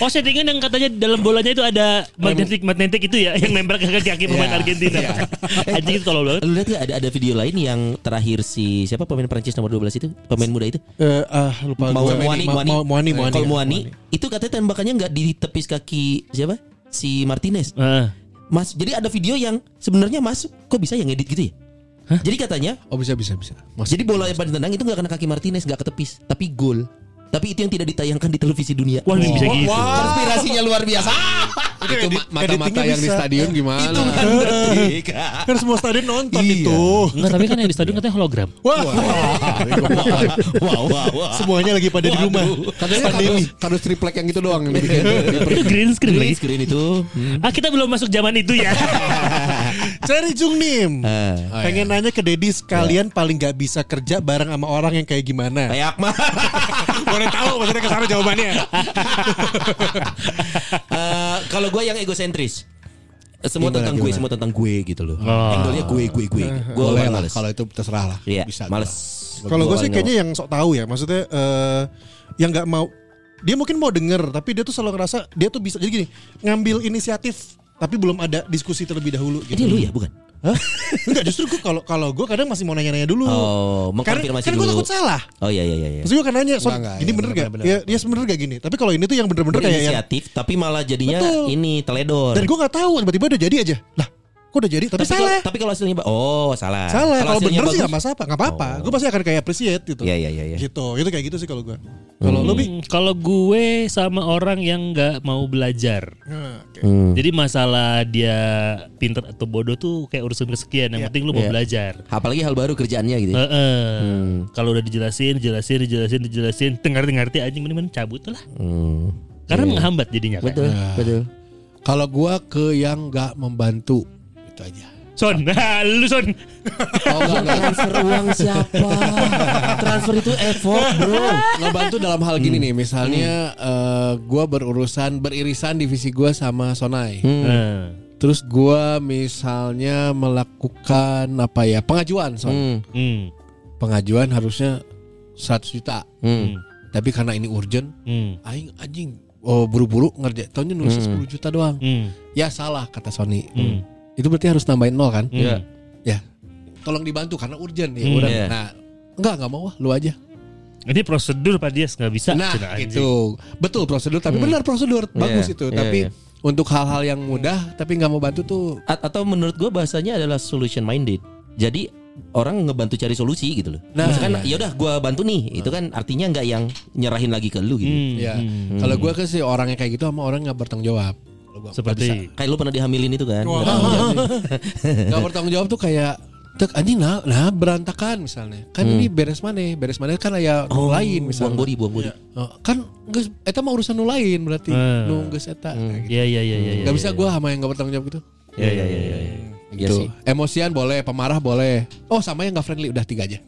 Oh settingan yang katanya dalam bolanya itu ada magnetik magnetik itu ya <laughs> yang nempel ke kaki pemain Iya. Argentina. <laughs> Anjing itu kalau banget. Lu lihat gak ada ada video lain yang terakhir si siapa pemain Prancis nomor 12 itu? Pemain muda itu? Eh, ah lupa Mau. Muani, Muani. Muani, Muani. Kalau Muani, itu katanya tembakannya nggak di tepis kaki siapa? Si Martinez. Ah. Mas, jadi ada video yang sebenarnya masuk. Kok bisa yang edit gitu ya? Jadi katanya, Oh bisa bisa bisa. jadi bola yang pada ditendang itu nggak kena kaki Martinez, nggak ketepis, tapi gol. Tapi itu yang tidak ditayangkan di televisi dunia. Wah bisa gitu. Konspirasinya luar biasa. Itu ma- mata-mata yang di bisa. stadion gimana? itu kan berarti. Kan semua stadion nonton Iya. itu. Enggak tapi kan yang di stadion katanya hologram. Wah, Wow, wow, wow. semuanya lagi pada di rumah. Katanya kardus, kardus triplek yang itu doang itu <laughs> green screen Green screen itu. Ah kita belum masuk zaman itu ya. <laughs> Cari Jung Nim. Eh, Pengen nanya ke Dedis, kalian paling gak bisa kerja bareng sama orang yang kayak gimana? kayak Akmal. <laughs> Boleh tahu maksudnya ke sana jawabannya. Eh, kalau gue yang egosentris. semua Gimana, tentang gue, gimana? semua tentang gue gitu loh. Oh. Angle-nya gue, gue, gue. Gue Boleh lah males. kalau itu terserah lah. Iya, Bisa. males. Kalau gue sih kayaknya yang sok tahu ya, maksudnya eh yang nggak mau dia mungkin mau denger tapi dia tuh selalu ngerasa dia tuh bisa jadi gini ngambil inisiatif tapi belum ada diskusi terlebih dahulu Ini gitu. lu ya, bukan? Hah? <laughs> Enggak justru gue kalau kalau gue kadang masih mau nanya-nanya dulu. Oh, Karena mengkonfirmasi kan gue dulu. takut salah. Oh iya iya iya. iya. Terus gue kan nanya, Son, Enggak, enggak, gini ya, bener gak? bener-bener. Ya, dia sebenernya gak gini. Tapi kalau ini tuh yang bener-bener kayak yang Berinisiatif tapi malah jadinya Betul. ini teledor. dan gue gak tahu tiba-tiba udah jadi aja. Lah, kok udah jadi? Tapi, tapi salah. Kalau, tapi kalau hasilnya oh salah. salah. Kalau hasilnya bener sih bagus- gak masalah, gak apa-apa. Oh. Gue pasti akan kayak appreciate gitu. Iya iya iya. iya. Gitu, itu kayak gitu sih kalau gue. Kalau lo bi, Hmm, kalau gue sama orang yang nggak mau belajar. Nah, oke. Hmm. Jadi masalah dia pinter atau bodoh tuh kayak urusan kesekian. Yang Iya. penting lu mau Iya. belajar. Apalagi hal baru kerjaannya gitu. ya. Heeh. Hmm. Kalau udah dijelasin, dijelasin, dijelasin, dijelasin, dengar ngerti anjing mending cabut lah. Hmm. Karena menghambat jadinya kan. Betul, betul. Kalau gua ke yang nggak membantu itu aja. Son, <laughs> lu son. Oh, enggak, enggak. Transfer uang siapa? Transfer itu effort, Bro. Ngebantu dalam hal gini nih, misalnya eh, gua berurusan beririsan divisi gua sama Sonai. Nah. Terus gua misalnya melakukan apa ya pengajuan, Son. Hmm. Hmm. pengajuan harusnya 100 juta. Hmm. Tapi karena ini urgent, Hmm. aing anjing oh buru-buru ngerjain tahunnya nulis 10 juta doang. Hmm. Ya salah kata Sony. Hmm. Itu berarti harus nambahin nol kan? Hmm. Ya. Tolong dibantu karena urgent ya. Hmm, udah. iya. Nah, enggak enggak mau ah, lu aja. Ini prosedur Pak Dias nggak bisa. Nah, itu. Betul prosedur tapi benar prosedur. Bagus Iya, itu. iya, tapi iya. untuk hal-hal yang mudah tapi nggak mau bantu tuh A- atau menurut gue bahasanya adalah solution minded. Jadi orang ngebantu cari solusi gitu loh. Nah, Misalkan iya. ya udah gue bantu nih, itu kan artinya nggak yang nyerahin lagi ke lu gitu. Hmm. ya. Hmm. Kalau gua ke sih orangnya kayak gitu sama orang nggak bertanggung jawab. Gua. Seperti Kayak lu pernah dihamilin itu kan? Wah. Gak bertanggung jawab <laughs> tuh kayak Tek anjing nah, nah berantakan misalnya. Kan ini beres mana? Beres mana kan aya nu lain Buang misalnya. body, buang body. Oh, kan geus eta mah urusan nu lain berarti. Hmm. Nu geus eta. Nah, gitu. Iya iya iya iya. Gak bisa gua sama yang gak bertanggung jawab gitu. Iya iya iya iya. Iya Gitu. sih. Emosian boleh, pemarah boleh. Oh, sama yang gak friendly udah tiga aja.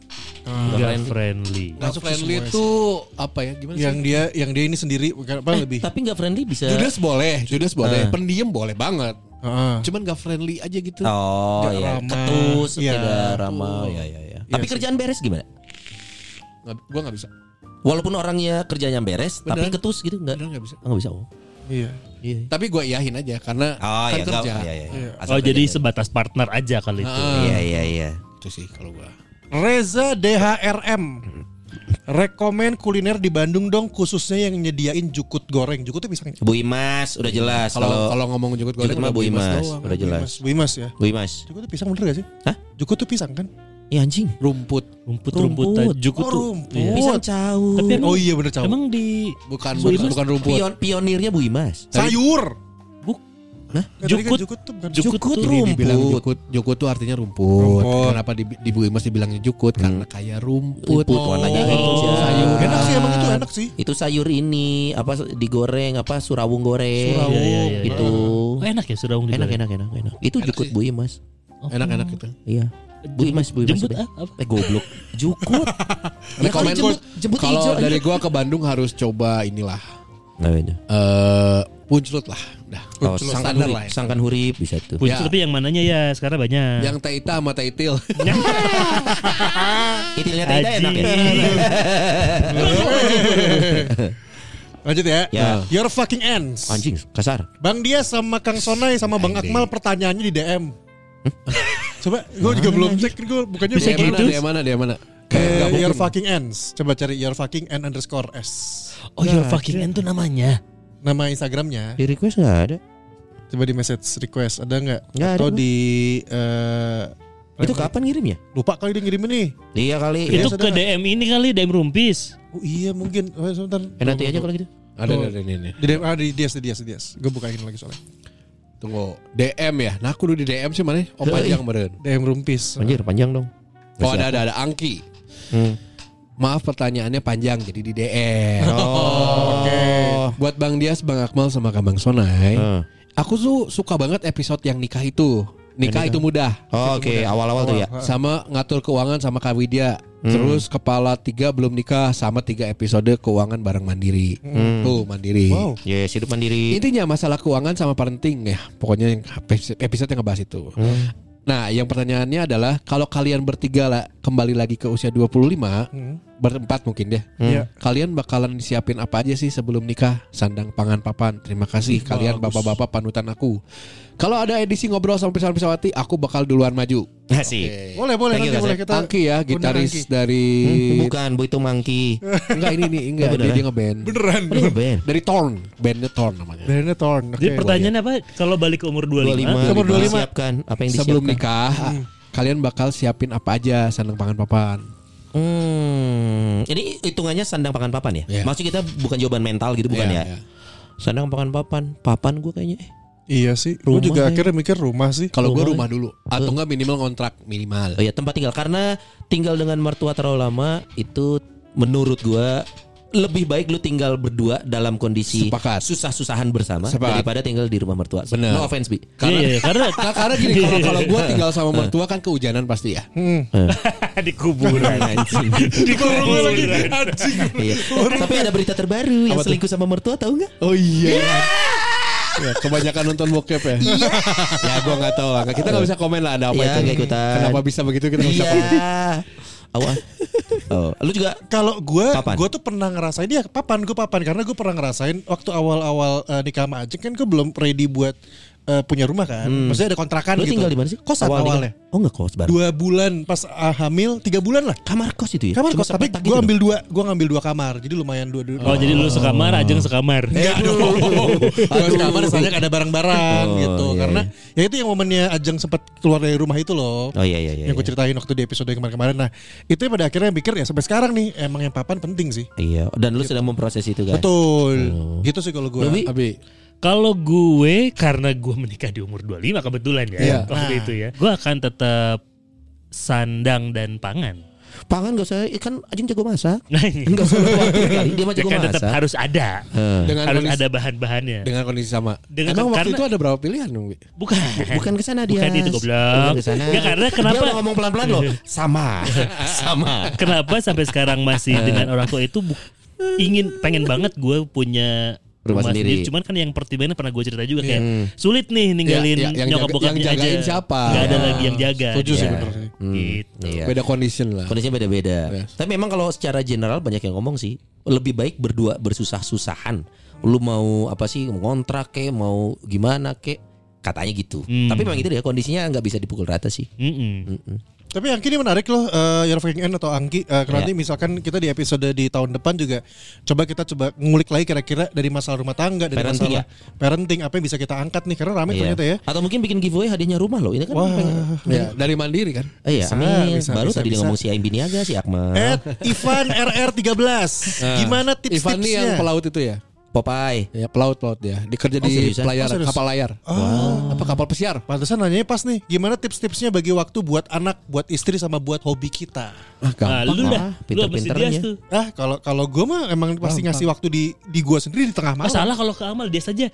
Gak friendly. Gak Masuk friendly tuh apa ya? Gimana yang sih? dia yang dia ini sendiri apa Eh, lebih. tapi nggak friendly bisa. Judas boleh, Judas boleh. Ah. Pendiam boleh banget. Heeh. Cuman gak friendly aja gitu. Oh Nggak iya, ramah. ketus, Iya. tidak ramah. Iya iya iya. Tapi sih. kerjaan beres gimana? Nggak, gua gak bisa. Walaupun orangnya kerjanya beres, tapi Beneran? ketus gitu nggak? Bener gak bisa. Oh, nggak bisa. Oh. Iya. Iya. Tapi gua iyahin aja karena Oh kan iya, kerja. nggak- iya, iya, iya. Asal Oh jadi sebatas partner aja kali itu. Ah. Iya iya iya. Itu sih kalau gua. Reza DHRM Rekomen kuliner di Bandung dong khususnya yang nyediain jukut goreng. Jukut tuh pisang. Bu Imas udah jelas Kalau kalau ngomong jukut goreng Jukut mah udah Bu Bu Imas Imas, doang. udah jelas. Wimas, Wimas ya. Bu Imas. Jukut tuh pisang bener gak sih? Hah? Jukut tuh pisang kan? Iya anjing. Rumput. Rumput Rumput. rumput jukut Oh, tuh. rumput. Iya. Pisang caur. Tapi emang, Oh iya bener caw. emang di Bukan Bu bukan, Imas bukan rumput. Pion, pionirnya Bu Imas. Sayur. Buk. Nah, tadi kan Jukut. jukut tuh bukan Jukut Jukut tuh. Ini dibilang rumput. jukut. Jukut tuh artinya rumput. Rumput. Kenapa di, di Bu Imas dibilangnya jukut? Karena kayak rumput. Rumput, warnanya hijau. sayur. Enak sih emang itu enak sih. Itu sayur ini apa digoreng apa surawung goreng. Surawung. Iya, iya, iya. Itu Oh, enak ya sudah enak enak enak enak. Itu Enak jukut sih. Bu Imas. Enak-enak gitu. Iya. Bu Imas, Bu Imas. Jemput ah, apa? Eh goblok. Jukut. <laughs> ya Rekomen jemput, jemput kalau hijau dari gua ke Bandung harus coba inilah. Nah, itu. Eh puncelut lah. Udah. Oh, sangkan hurip, lah ya. sangkan hurip bisa tuh. Puncelut Ya. tapi yang mananya ya sekarang banyak. Yang Taita sama Taitil. <laughs> <laughs> Itilnya Taida enak ya. Lanjut ya. Ya. Your fucking ends. Anjing, kasar. Bang Dia sama Kang Sonai sama Bang Akmal pertanyaannya di DM. Coba gue juga belum cek gue bukannya Bisa Dia gitu? Dia mana? Dia mana? Eh, your fucking ends. Coba cari your fucking end underscore s. Oh your fucking end tuh namanya. Nama Instagramnya. Di request nggak ada. Coba di message request ada nggak? Nggak ada, di eh, Itu kapan ngirimnya? lupa kali dia ngirim ini. Iya kali. Itu ke ada. DM ini kali DM Rumpis. Oh iya mungkin. Oh, sebentar. Eh, nanti aja kalau gitu. Ada ada ini. Di DM ah di Dias di Dias di Dias. Gue bukain lagi soalnya. Tunggu. DM ya. Nah, aku di DM sih mana? Oh, panjang meren. DM Rumpis. Anjir, panjang dong. Oh, ada ada ada Angki. Hmm. Maaf pertanyaannya panjang jadi di DM. Oh. Oke. Buat Bang Dias, Bang Akmal sama Kang Bang Sonai. Eh. Aku tuh suka banget episode yang nikah itu. Nikah itu mudah. Oh, Oke, awal-awal tuh ya. Sama ngatur keuangan sama Kak Widya. Terus kepala tiga belum nikah sama tiga episode keuangan bareng mandiri. Tuh mandiri. Wow. Yes, hidup mandiri. Intinya masalah keuangan sama parenting ya. Pokoknya yang episode yang ngebahas itu. Nah, yang pertanyaannya adalah kalau kalian bertiga lah kembali lagi ke usia 25, berempat mungkin deh. Iya. Kalian bakalan disiapin apa aja sih sebelum nikah? Sandang, pangan, papan. Terima kasih kalian bapak-bapak panutan aku. Kalau ada edisi ngobrol sama Pisau Pisawati, aku bakal duluan maju. Asik. Boleh, boleh Thank you, nanti boleh kita. Angki ya, gitaris Angki. dari Hmm, bukan, Bu itu Mangki. enggak ini nih, enggak Oh, dia, dia ngeband. Beneran. Oh, dia band. Dari Torn, bandnya Torn namanya. Bandnya Torn. Jadi Oke. pertanyaannya apa? Kalau balik ke umur 25, 25, Umur 25. Siapkan apa yang disiapkan? Sebelum nikah, kalian bakal siapin apa aja sandang pangan papan. Hmm, ini hitungannya sandang pakan papan ya? Iya. Maksud kita bukan jawaban mental gitu bukan Iya, ya? iya. Sandang pakan papan, papan gue kayaknya. eh. Iya sih. Gue juga ya. akhirnya mikir rumah sih. Kalau gue Rumah rumah dulu atau enggak minimal kontrak minimal. Oh ya tempat tinggal karena tinggal dengan mertua terlalu lama itu menurut gua lebih baik lu tinggal berdua dalam kondisi Sepakat. susah-susahan bersama Sepakat. daripada tinggal di rumah mertua. Bener. No offense bi. Iya, iya, karena <laughs> Nah, karena gini kalau kalau gue <laughs> tinggal sama mertua kan kehujanan pasti ya. Hmm. <laughs> di kuburan Anjing. Di kuburan lagi. Anjing. Iya. Tapi ada berita terbaru yang selingkuh sama mertua tahu nggak? Oh iya. Ya, kebanyakan nonton bokep ya. <laughs> ya gue nggak tahu lah. Kita nggak bisa komen lah ada apa Iya, itu. ikutan. Kenapa bisa begitu kita nggak bisa komen. Iya. Awas. Oh, lu juga Kalau gue, gue tuh pernah ngerasain dia papan, gue papan karena gue pernah ngerasain waktu awal-awal eh, nikah sama Ajeng kan gue belum ready buat eh, punya rumah kan. Maksudnya ada kontrakan lu gitu. tinggal di mana sih? Kosan Awal awalnya. nikah? Oh nggak kos baru. Dua bulan pas ah, hamil, tiga bulan lah. Kamar kos itu ya? Kamar Cuma kos, tapi gue gitu ambil dua, gue ngambil dua kamar, jadi lumayan dua dua. Oh, jadi lu sekamar, Ajeng sekamar. Enggak dong. <laughs> Dua kamar soalnya ada barang-barang Oh, gitu. iya, Karena ya itu yang momennya Ajeng sempat keluar dari rumah itu loh. Oh iya iya iya. yang gue iya. ceritain waktu di episode yang kemarin-kemarin. Nah, itu yang pada akhirnya mikir ya sampai sekarang nih emang yang papan penting sih. Iya, dan lu sedang memproses itu kan? Betul. Gitu sih kalau gue. Lebih Abi, Kalau gue karena gue menikah di umur 25 kebetulan ya Iya. waktu Nah. itu ya. Gue akan tetap sandang dan pangan. pangan gak usah ikan anjing jago masak. <laughs> Nah, ini Enggak usah khawatir kali dia mah jago kan tetap masak. harus ada. Heh. dengan harus kondisi, ada bahan-bahannya. dengan kondisi sama. Dengan- Emang waktu karena- itu ada berapa pilihan dong? Bukan. Bukan ke sana dia. Bukan itu, goblok. Bukan ke sana. Ya, karena kenapa- Dia ngomong pelan-pelan loh. Sama. <laughs> Sama. Kenapa sampai sekarang masih dengan orang tua itu ingin pengen banget gue punya Rumah sendiri. Cuman kan yang pertimbangannya pernah gue cerita juga kayak sulit nih Ya, ninggalin ya, yang nyokap bokapnya yang jagain aja. siapa? Gak ada Ya. lagi yang jaga. Setuju sih Iya. bener sih. Gitu. Iya. Beda condition lah. Kondisinya beda-beda. Yes. Tapi memang kalau secara general banyak yang ngomong sih lebih baik berdua bersusah-susahan. Lu mau apa sih ngontrak kek, mau gimana kek, katanya gitu. Hmm. Tapi memang gitu ya kondisinya nggak bisa dipukul rata sih. Mm-mm. Mm-mm. Tapi Angki ini menarik loh, eh Your Fucking End atau Angki. Eh, karena Iya. nanti misalkan kita di episode di tahun depan juga coba kita coba ngulik lagi kira-kira dari masalah rumah tangga, dari Parenting masalah parenting apa yang bisa kita angkat nih karena ramai Iya. ternyata ya. Atau mungkin bikin giveaway hadiahnya rumah loh. Ini kan Wah. pengen- Ya, dari mandiri kan. Eh, iya, Bisa, amin. bisa, Baru bisa, tadi dia bisa. ngomong si Aim Biniaga si Akmal. At Ivan RR13. Gimana Ivan nih yang tips-tipsnya? pelaut itu ya? Popeye. Ya pelaut pelaut dia. Dikerja Oh, di seriusan? pelayar Oh, kapal layar. Apa kapal pesiar? Pantesan nanyanya pas nih, gimana tips-tipsnya bagi waktu buat anak, buat istri sama buat hobi kita? Ah, Nah, gampang. lu dah, pinter-pinternya. Dias tuh. Ah, kalau kalau gue mah emang pasti ngasih waktu di di gua sendiri di tengah Ah, malam. salah kalau ke Amal dia saja.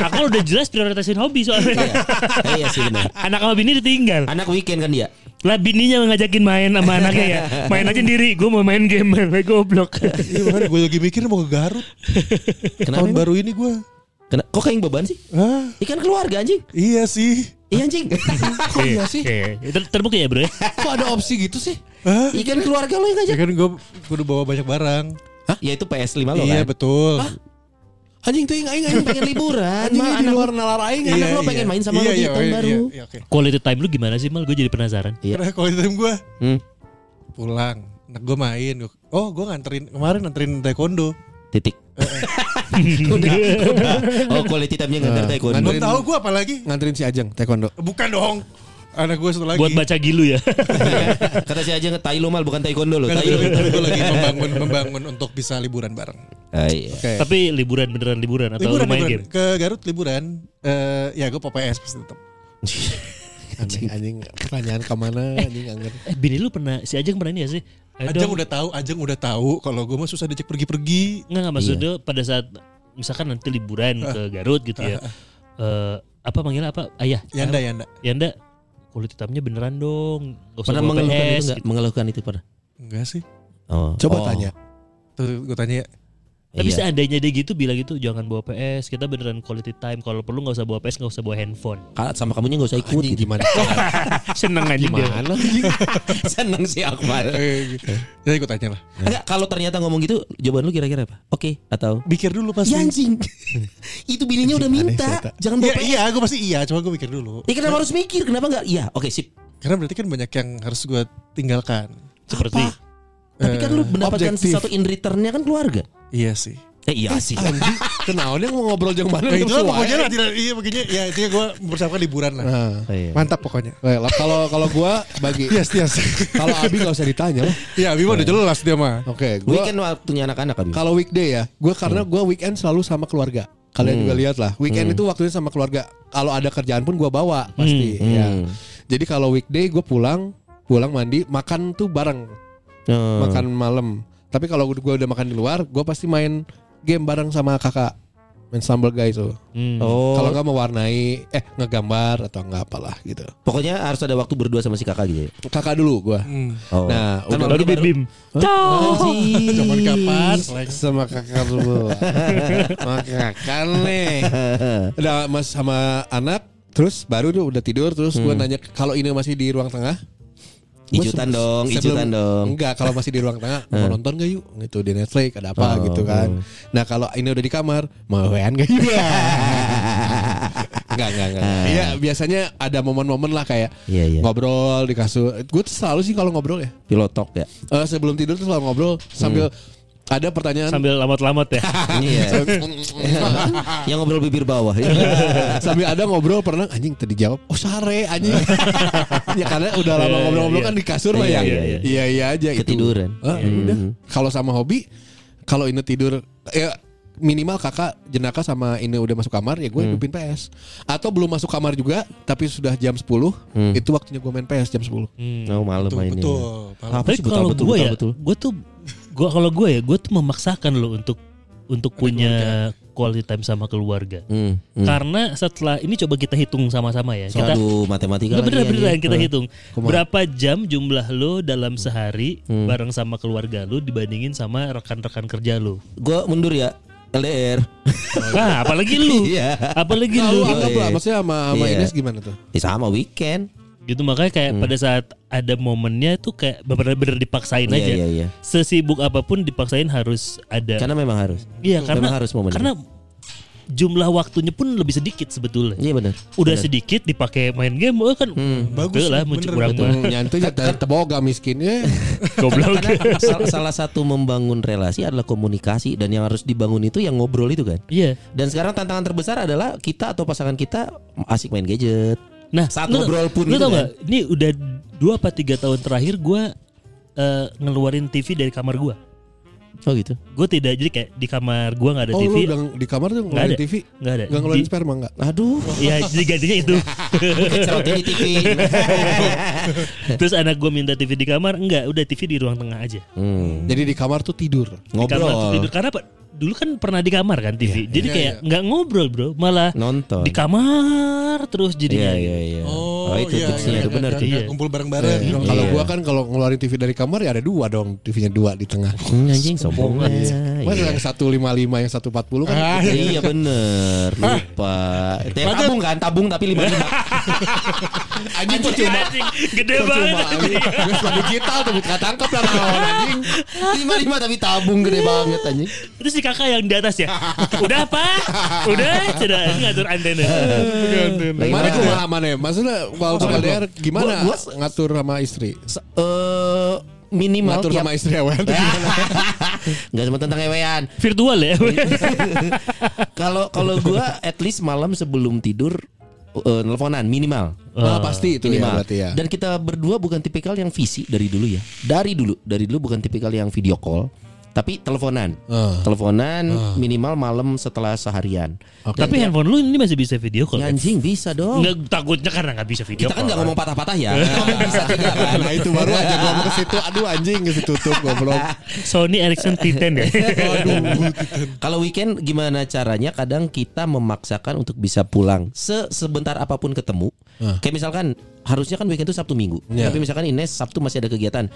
Amal udah jelas prioritasin hobi soalnya. Eh, iya sih benar. Anak sama bini ditinggal. Anak weekend kan dia. Lah bininya ngajakin main sama anaknya ya. Main aja sendiri, gue mau main game, <laughs> main goblok. Iya makanya gue lagi mikir mau ke Garut. Kenapa? Tahun baru ini gue. Kena, kok kayak beban sih? Ah, Ikan keluarga anjing. iya sih. Iya anjing. <laughs> Kok iya sih? Oke, ter- terbukti ya bro ya. Kok ada opsi gitu sih? Hah? Ikan keluarga lo yang Ya ngajak. kan gue udah bawa banyak barang. Ya itu PS5 lo iya kan. betul. Anjing tuh aing aing pengen liburan. Anjing di anak luar nalar aing. Anak Iya, lo pengen iya. main sama Iya, lo di iya, tahun iya, baru. Iya, iya. Quality time lu gimana sih mal? Gue jadi penasaran. Iya. Karena kalau time gue Hmm, pulang, nah, gue main. Oh, gue nganterin kemarin nganterin taekwondo. titik. udah, udah. <laughs> Oh, quality time-nya ngantar Eh, taekwondo. Belum Nganterin- tahu gue apa lagi? Nganterin si Ajeng taekwondo. Bukan dong. Anak gue satu lagi. Buat baca gilu ya. <laughs> Kata si aja tai lo mal bukan taekwondo lo, tai lo. gue lagi membangun membangun untuk bisa liburan bareng. Ah, iya. Oke. Tapi liburan beneran liburan atau liburan, main liburan. game? Ke Garut liburan. Eh ya gue PPS pasti tetap. <laughs> Anjing anjing pertanyaan ke mana anjing nggak ngerti. Eh bini lu pernah si Ajeng pernah ini ya sih? Eh, Ajeng dong. udah tahu, Ajeng udah tahu kalau gue mah susah diajak pergi-pergi. Enggak enggak maksudnya pada saat misalkan nanti liburan ke <laughs> Garut gitu ya. Eh apa manggilnya apa? Ayah. Yanda, Yanda. Yanda quality time-nya beneran dong. Gak usah Pernah mengeluhkan itu PS. enggak? gitu. Mengeluhkan itu pernah? Enggak sih. Oh. Coba Oh. tanya. Tuh gue tanya ya. Tapi Iya. seandainya dia gitu bilang gitu jangan bawa PS, kita beneran quality time. Kalau perlu nggak usah bawa PS, nggak usah bawa handphone. Ka- sama kamunya gak usah ikut Anjing gitu. gimana? <laughs> Seneng aja dia. Gimana? <laughs> Seneng sih Akmal. Eh, gitu. Jadi gue tanya lah. Enggak, kalau ternyata ngomong gitu, jawaban lu kira-kira apa? Oke atau Mikir dulu pasti. Ya anjing. <laughs> itu bininya udah minta. Jangan Iya, bawa PS. iya, gue pasti iya. Cuma gue mikir dulu. Ya kenapa harus mikir? Kenapa enggak? Iya, oke sip. Karena berarti kan banyak yang harus gue tinggalkan. Seperti Tapi kan lu Eh, mendapatkan objektif. sesuatu in returnnya kan keluarga. Iya sih. Eh iya sih. Anjing, kenaonnya mau ngobrol yang mana? Nah, itu lah Sesuai. pokoknya lah, tidak, iya begini ya intinya gue mempersiapkan liburan lah. Nah, iya. Mantap pokoknya. eh, kalau kalau gua bagi Yes, yes. kalau Abi nggak usah ditanya lah. Iya, Bima udah jelas dia mah. Oke, gua Weekend waktunya anak-anak kan. kalau weekday ya, gua karena gua weekend selalu sama keluarga. Kalian juga lihat lah, weekend itu waktunya sama keluarga. Kalau ada kerjaan pun gua bawa pasti. Hmm. Ya. Hmm. Jadi kalau weekday gue pulang, pulang mandi, makan tuh bareng, Oh. makan malam. Tapi kalau gue udah makan di luar, gue pasti main game bareng sama kakak, main Stumble Guys tuh. hmm. Oh. Kalau nggak mewarnai, eh ngegambar atau nggak apalah gitu. Pokoknya harus ada waktu berdua sama si kakak gitu ya. Kakak dulu gue. Oh. Nah, Kan udah baru mamanya bim bim. Zaman kapan? sama kakak dulu. <laughs> kakak nih. Udah mas sama anak, terus baru tuh udah tidur, terus gue nanya kalau ini masih di ruang tengah. Ijutan dong, sebelum- ijutan dong. Enggak, kalau masih di ruang tengah <laughs> mau nonton gak yuk? Gitu di Netflix ada apa Oh, gitu kan. Nah, kalau ini udah di kamar, mau wean gak yuk? enggak, enggak, enggak. Iya, biasanya ada momen-momen lah kayak Iya, iya. ngobrol di kasur. Gue tuh selalu sih kalau ngobrol ya. Pilotok ya. Eh, sebelum tidur tuh selalu ngobrol sambil ada pertanyaan Sambil lamat-lamat ya. <laughs> Iya. Yang ngobrol bibir bawah. <laughs> sambil ada ngobrol pernah anjing tadi jawab oh sare anjing <laughs> ya karena udah lama Iya, ngobrol-ngobrol iya. kan di kasur mah ya Iya, iya, iya. iya iya aja itu. Ketiduran. Ah, udah kalau sama hobi kalau ini tidur ya minimal kakak jenaka sama ini udah masuk kamar ya gue Hmm. hidupin PS atau belum masuk kamar juga tapi sudah jam 10 Hmm. itu waktunya gue main PS jam 10 Oh malam Betul, mainnya. betul. Tapi kalau betul, gue betul, ya, gue tuh gue kalau gue ya, gue tuh memaksakan lo untuk untuk punya quality time sama keluarga. Hmm, hmm. Karena setelah ini coba kita hitung sama-sama ya. Kita Aduh, matematika beneran beneran anjing. kita Eh. hitung berapa jam jumlah lo dalam sehari bareng sama keluarga lo dibandingin sama rekan-rekan kerja lo. Gua mundur ya. LDR. Nah, apalagi lu. <laughs> Iya. Apalagi Nah, lu. lu anggap lah maksudnya sama sama Iya. Ines gimana tuh Ya, sama weekend. Gitu makanya kayak pada saat ada momennya tuh kayak bener-bener dipaksain Iya, aja. iya, iya. Sesibuk apa pun dipaksain harus ada. Karena memang harus. Iya, karena memang harus momennya. karena jumlah waktunya pun lebih sedikit sebetulnya. Iya benar. Udah sedikit dipakai main game, oh kan Bagus, bagus lah bener, muncul kurang bener. mah. nyantuy ya teboga <laughs> miskinnya Goblok. Salah satu membangun relasi adalah komunikasi dan yang harus dibangun itu yang ngobrol itu kan. Iya. Dan sekarang tantangan terbesar adalah kita atau pasangan kita asik main gadget. Nah, Saat lu- ngobrol pun lu gitu tau kan. gak? Ini udah dua apa tiga tahun terakhir gue eh, ngeluarin TV dari kamar gue. Oh gitu. Gue tidak jadi kayak di kamar gue nggak ada oh lu TV, udah di kamar tuh Nggak ada. TV nggak ada. nggak ngeluarin Di- sperma nggak Aduh. Ya jadi gantinya itu. <laughs> Di TV. <laughs> Terus anak gue minta TV di kamar, enggak, udah TV di ruang tengah aja. Hmm. jadi di kamar tuh tidur Di kamar tuh Ngobrol. tidur karena apa? Dulu kan pernah di kamar kan TV. jadi kayak nggak ngobrol bro, malah Nonton. di kamar terus Iya jadinya. iya iya. Oh, itu iya, tipsnya iya, itu benar iya, tuh. Iya. Kumpul bareng-bareng. Eh, dong. Kalau Iya. gua kan kalau ngeluarin TV dari kamar ya ada dua dong, TV-nya dua di tengah. Hmm, anjing sombong. Mas Iya. yang 155 yang 140 kan. Ah, Iya bener Lupa yang tabung kan Tabung tapi lima lima <laughs> Anjing percuma. Anjing, gede banget. mah digital tuh bukan tangkap lah anjing. Lima lima tapi tabung gede banget anjing Terus kakak yang di atas ya. <laughs> Udah apa? Udah, sudah ngatur antena. Mana mana? kumaha mana? Maksudnya kalau LDR gimana Gua- gua- ngatur sama istri? Eh, Minimal Ngatur tiap sama istri awan tuh <laughs> gimana? Gak cuma tentang ewean Virtual ya. <laughs> Kalau kalau gua at least malam sebelum tidur eh, Nelfonan minimal Ah, pasti itu ya minimal. berarti ya. Dan kita berdua bukan tipikal yang visi dari dulu ya. Dari dulu, dari dulu bukan tipikal yang video call, tapi teleponan. Ah. Teleponan minimal malam setelah seharian. Tapi handphone lu ini masih bisa video call. Ya, kan? anjing bisa dong. Enggak takutnya karena nggak bisa video Kita kan call. nggak ngomong patah-patah ya. Ngomong <laughs> bisa juga kan. Nah itu baru aja gua mau ke situ. Aduh anjing geus ditutup goblok. <laughs> Sony Ericsson T10 ya. <laughs> Kalau weekend gimana caranya? Kadang kita memaksakan untuk bisa pulang se sebentar apa pun ketemu Kayak misalkan harusnya kan weekend itu Sabtu Minggu. Iya. Tapi misalkan Ines Sabtu masih ada kegiatan.